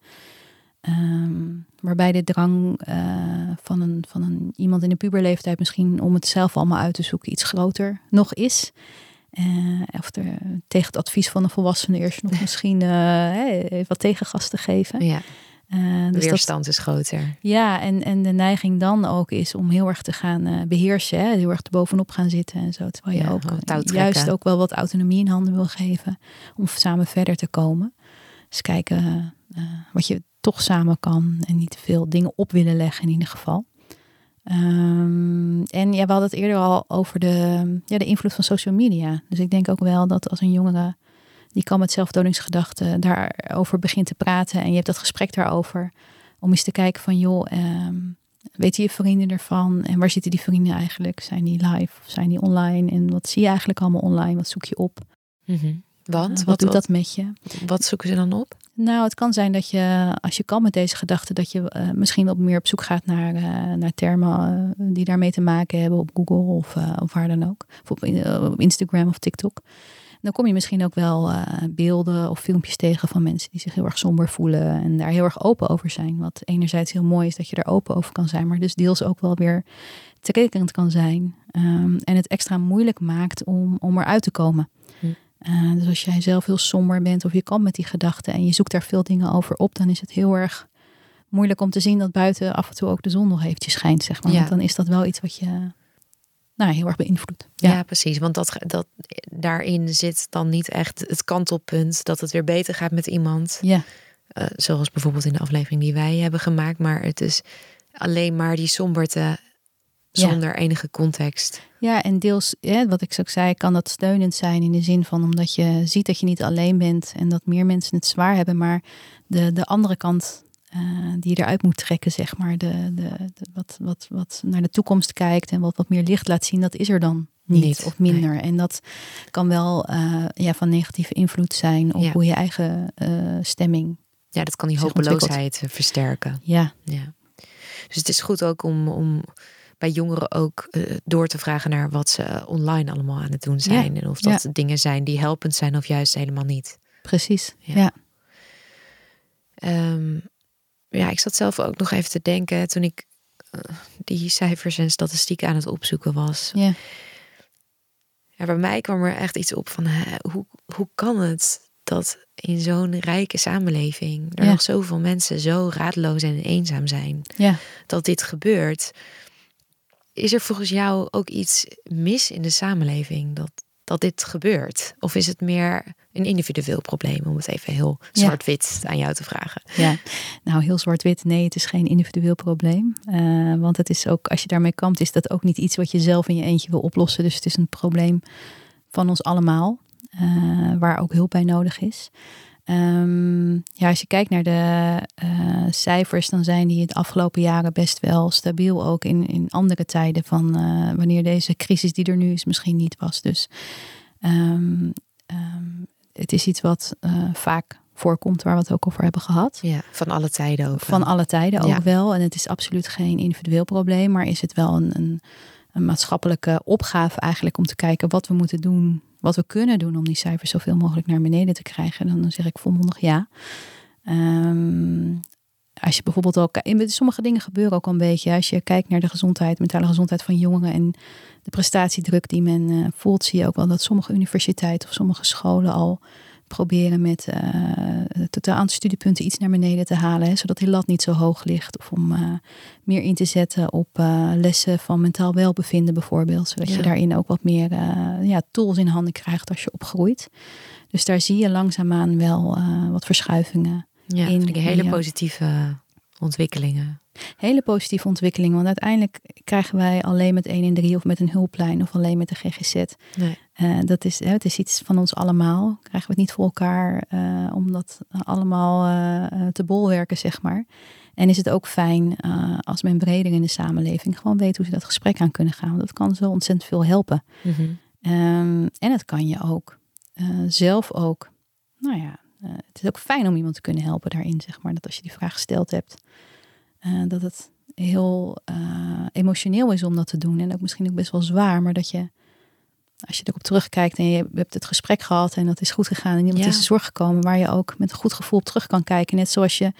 Um, waarbij de drang uh, van, een, van een, iemand in de puberleeftijd misschien om het zelf allemaal uit te zoeken iets groter nog is. Uh, of er, tegen het advies van een volwassene eerst nog misschien uh, wat tegengas te geven. Ja. Uh, dus de weerstand dat, is groter. Ja, en, en de neiging dan ook is om heel erg te gaan beheersen. Hè? Heel erg er bovenop gaan zitten en zo. Terwijl je ja, ook juist ook wel wat autonomie in handen wil geven. Om samen verder te komen. Dus kijken wat je toch samen kan en niet te veel dingen op willen leggen in ieder geval. Ehm, en ja, we hadden het eerder al over de, ja, de invloed van social media. Dus ik denk ook wel dat als een jongere die kan met zelfdodingsgedachten daarover begint te praten en je hebt dat gesprek daarover, om eens te kijken van joh, um, weten je vrienden ervan en waar zitten die vrienden eigenlijk? Zijn die live of zijn die online? En wat zie je eigenlijk allemaal online? Wat zoek je op? Mm Want? wat, wat, doet dat met je? Wat zoeken ze dan op? Nou, het kan zijn dat je, als je kan met deze gedachten, dat je uh, misschien wat meer op zoek gaat naar, uh, naar termen uh, die daarmee te maken hebben op Google of, of waar dan ook. Of op, Instagram of TikTok. dan kom je misschien ook wel beelden of filmpjes tegen van mensen die zich heel erg somber voelen en daar heel erg open over zijn. Wat enerzijds heel mooi is dat je er open over kan zijn, maar dus deels ook wel weer triggerend kan zijn. Um, en het extra moeilijk maakt om, om eruit te komen. Hm. Uh, dus als jij zelf heel somber bent of je kan met die gedachten en je zoekt daar veel dingen over op, dan is het heel erg moeilijk om te zien dat buiten af en toe ook de zon nog eventjes schijnt, zeg maar. Ja. Want dan is dat wel iets wat je nou, heel erg beïnvloedt. Ja. ja, precies. Want dat, dat, daarin zit dan niet echt het kantelpunt dat het weer beter gaat met iemand. Ja. Uh, zoals bijvoorbeeld in de aflevering die wij hebben gemaakt. Maar het is alleen maar die somberte zonder enige context. Ja, en deels, ja, wat ik zo zei, kan dat steunend zijn in de zin van omdat je ziet dat je niet alleen bent en dat meer mensen het zwaar hebben, maar de, de andere kant uh, die je eruit moet trekken, zeg maar, de, de, de, wat, wat, wat naar de toekomst kijkt en wat, wat meer licht laat zien, dat is er dan niet, niet of minder. Nee. En dat kan wel uh, ja, van negatieve invloed zijn op ja. hoe je eigen uh, stemming. Ja, dat kan die hopeloosheid versterken. Ja. ja. Dus het is goed ook om, om bij jongeren ook uh, door te vragen naar wat ze online allemaal aan het doen zijn. Ja. En of dat ja. dingen zijn die helpend zijn of juist helemaal niet. Precies, ja. Ja, um, ja ik zat zelf ook nog even te denken toen ik uh, die cijfers en statistieken aan het opzoeken was. Ja. Ja, bij mij kwam er echt iets op van hè, hoe, hoe kan het dat in zo'n rijke samenleving er ja. nog zoveel mensen zo raadloos en eenzaam zijn. Ja. Dat dit gebeurt. Is er volgens jou ook iets mis in de samenleving dat, dat dit gebeurt? Of is het meer een individueel probleem, om het even heel zwart-wit ja. aan jou te vragen? Ja, nou heel zwart-wit, nee, het is geen individueel probleem. Uh, want het is ook, als je daarmee kampt, is dat ook niet iets wat je zelf in je eentje wil oplossen. Dus het is een probleem van ons allemaal, uh, waar ook hulp bij nodig is. Um, ja, als je kijkt naar de uh, cijfers, dan zijn die de afgelopen jaren best wel stabiel. Ook in, in andere tijden van uh, wanneer deze crisis die er nu is misschien niet was. Dus um, um, het is iets wat uh, vaak voorkomt, waar we het ook over hebben gehad. Ja, van alle tijden ook. Van alle tijden ook ja. wel. En het is absoluut geen individueel probleem, maar is het wel een, een, een maatschappelijke opgave eigenlijk om te kijken wat we moeten doen wat we kunnen doen om die cijfers zoveel mogelijk naar beneden te krijgen, dan zeg ik volmondig ja. Um, als je bijvoorbeeld ook, sommige dingen gebeuren ook al een beetje. Als je kijkt naar de gezondheid, mentale gezondheid van jongeren en de prestatiedruk die men uh, voelt, zie je ook wel dat sommige universiteiten of sommige scholen al proberen met uh, tot aantal studiepunten iets naar beneden te halen, hè, zodat die lat niet zo hoog ligt. Of om uh, meer in te zetten op uh, lessen van mentaal welbevinden bijvoorbeeld, zodat ja. je daarin ook wat meer ja, tools in handen krijgt als je opgroeit. Dus daar zie je langzaamaan wel wat verschuivingen ja, in. Hele positieve ontwikkelingen. Hele positieve ontwikkelingen, want uiteindelijk krijgen wij alleen met 1 in 3 of met een hulplijn of alleen met de GGZ. Nee. Uh, dat is, hè, het is iets van ons allemaal. Krijgen we het niet voor elkaar uh, om dat allemaal uh, te bolwerken, zeg maar. En is het ook fijn als men breder in de samenleving gewoon weet hoe ze dat gesprek aan kunnen gaan. Want dat kan zo ontzettend veel helpen. Mm -hmm. um, en het kan je ook zelf ook, nou ja, het is ook fijn om iemand te kunnen helpen daarin, zeg maar. Dat als je die vraag gesteld hebt, dat het heel emotioneel is om dat te doen. En ook misschien ook best wel zwaar, maar dat je, als je erop terugkijkt en je hebt het gesprek gehad en dat is goed gegaan en iemand ja. is de zorg gekomen, waar je ook met een goed gevoel op terug kan kijken. Net zoals je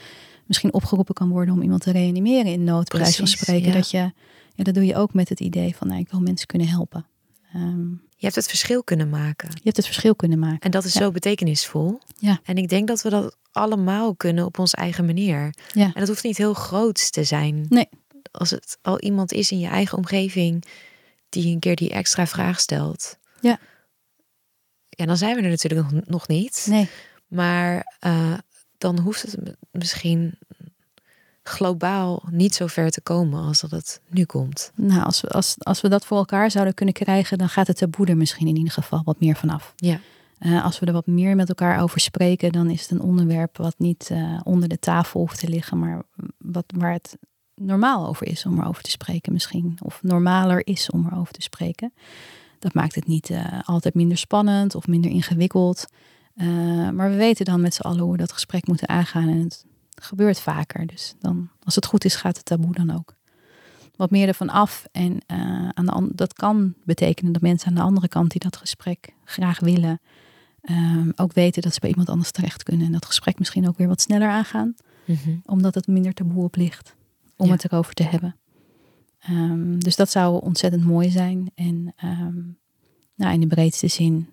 misschien opgeroepen kan worden om iemand te reanimeren in nood, bij wijze van spreken. Ja. Dat, je, ja, dat doe je ook met het idee van, nou, ik wil mensen kunnen helpen. Um, je hebt het verschil kunnen maken. Je hebt het verschil kunnen maken. En dat is ja. zo betekenisvol. Ja. En ik denk dat we dat allemaal kunnen op onze eigen manier. Ja. En dat hoeft niet heel groot te zijn. Nee. Als het al iemand is in je eigen omgeving die een keer die extra vraag stelt. Ja. Ja, dan zijn we er natuurlijk nog, nog niet. Nee. Maar uh, dan hoeft het misschien globaal niet zo ver te komen als dat het nu komt. Nou, als we, als, als we dat voor elkaar zouden kunnen krijgen, dan gaat het taboe er misschien in ieder geval wat meer vanaf. Ja. Uh, als we er wat meer met elkaar over spreken, dan is het een onderwerp wat niet uh, onder de tafel hoeft te liggen, maar wat, waar het normaal over is om erover te spreken misschien. Of normaler is om erover te spreken. Dat maakt het niet uh, altijd minder spannend of minder ingewikkeld. maar we weten dan met z'n allen hoe we dat gesprek moeten aangaan. En het gebeurt vaker. Dus dan, als het goed is, gaat het taboe dan ook wat meer ervan af. En uh, aan de, dat kan betekenen dat mensen aan de andere kant die dat gesprek graag willen, um, ook weten dat ze bij iemand anders terecht kunnen. En dat gesprek misschien ook weer wat sneller aangaan, mm -hmm. omdat het minder taboe op ligt om ja. het erover te hebben. Um, dus dat zou ontzettend mooi zijn. En um, nou, in de breedste zin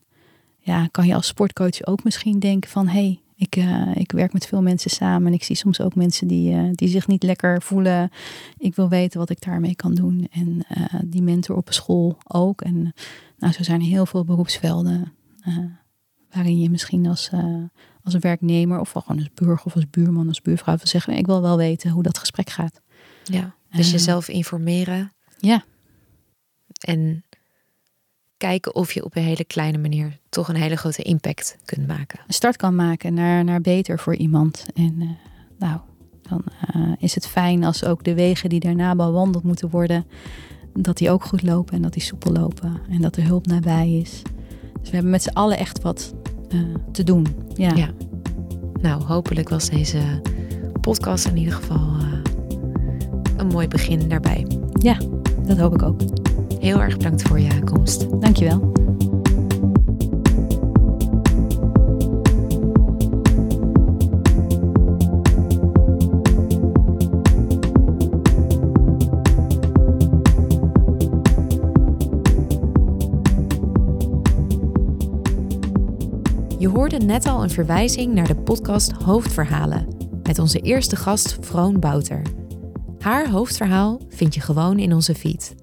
ja, kan je als sportcoach ook misschien denken van... hé, hey, ik, uh, ik werk met veel mensen samen en ik zie soms ook mensen die, uh, die zich niet lekker voelen. Ik wil weten wat ik daarmee kan doen. En uh, die mentor op school ook. En nou, zo zijn er heel veel beroepsvelden waarin je misschien als, als werknemer of gewoon als burger of als buurman, als buurvrouw wil zeggen, ik wil wel weten hoe dat gesprek gaat. Ja, dus jezelf informeren. Ja. En kijken of je op een hele kleine manier toch een hele grote impact kunt maken. Een start kan maken naar, naar beter voor iemand. En uh, nou, dan uh, is het fijn als ook de wegen die daarna bewandeld moeten worden, dat die ook goed lopen en dat die soepel lopen en dat er hulp nabij is. Dus we hebben met z'n allen echt wat uh, te doen. Ja. ja. Nou, hopelijk was deze podcast in ieder geval een mooi begin daarbij. Ja, dat hoop ik ook. Heel erg bedankt voor je komst. Dankjewel. Je hoorde net al een verwijzing naar de podcast Hoofdverhalen met onze eerste gast Vroon Bouter. Haar hoofdverhaal vind je gewoon in onze feed.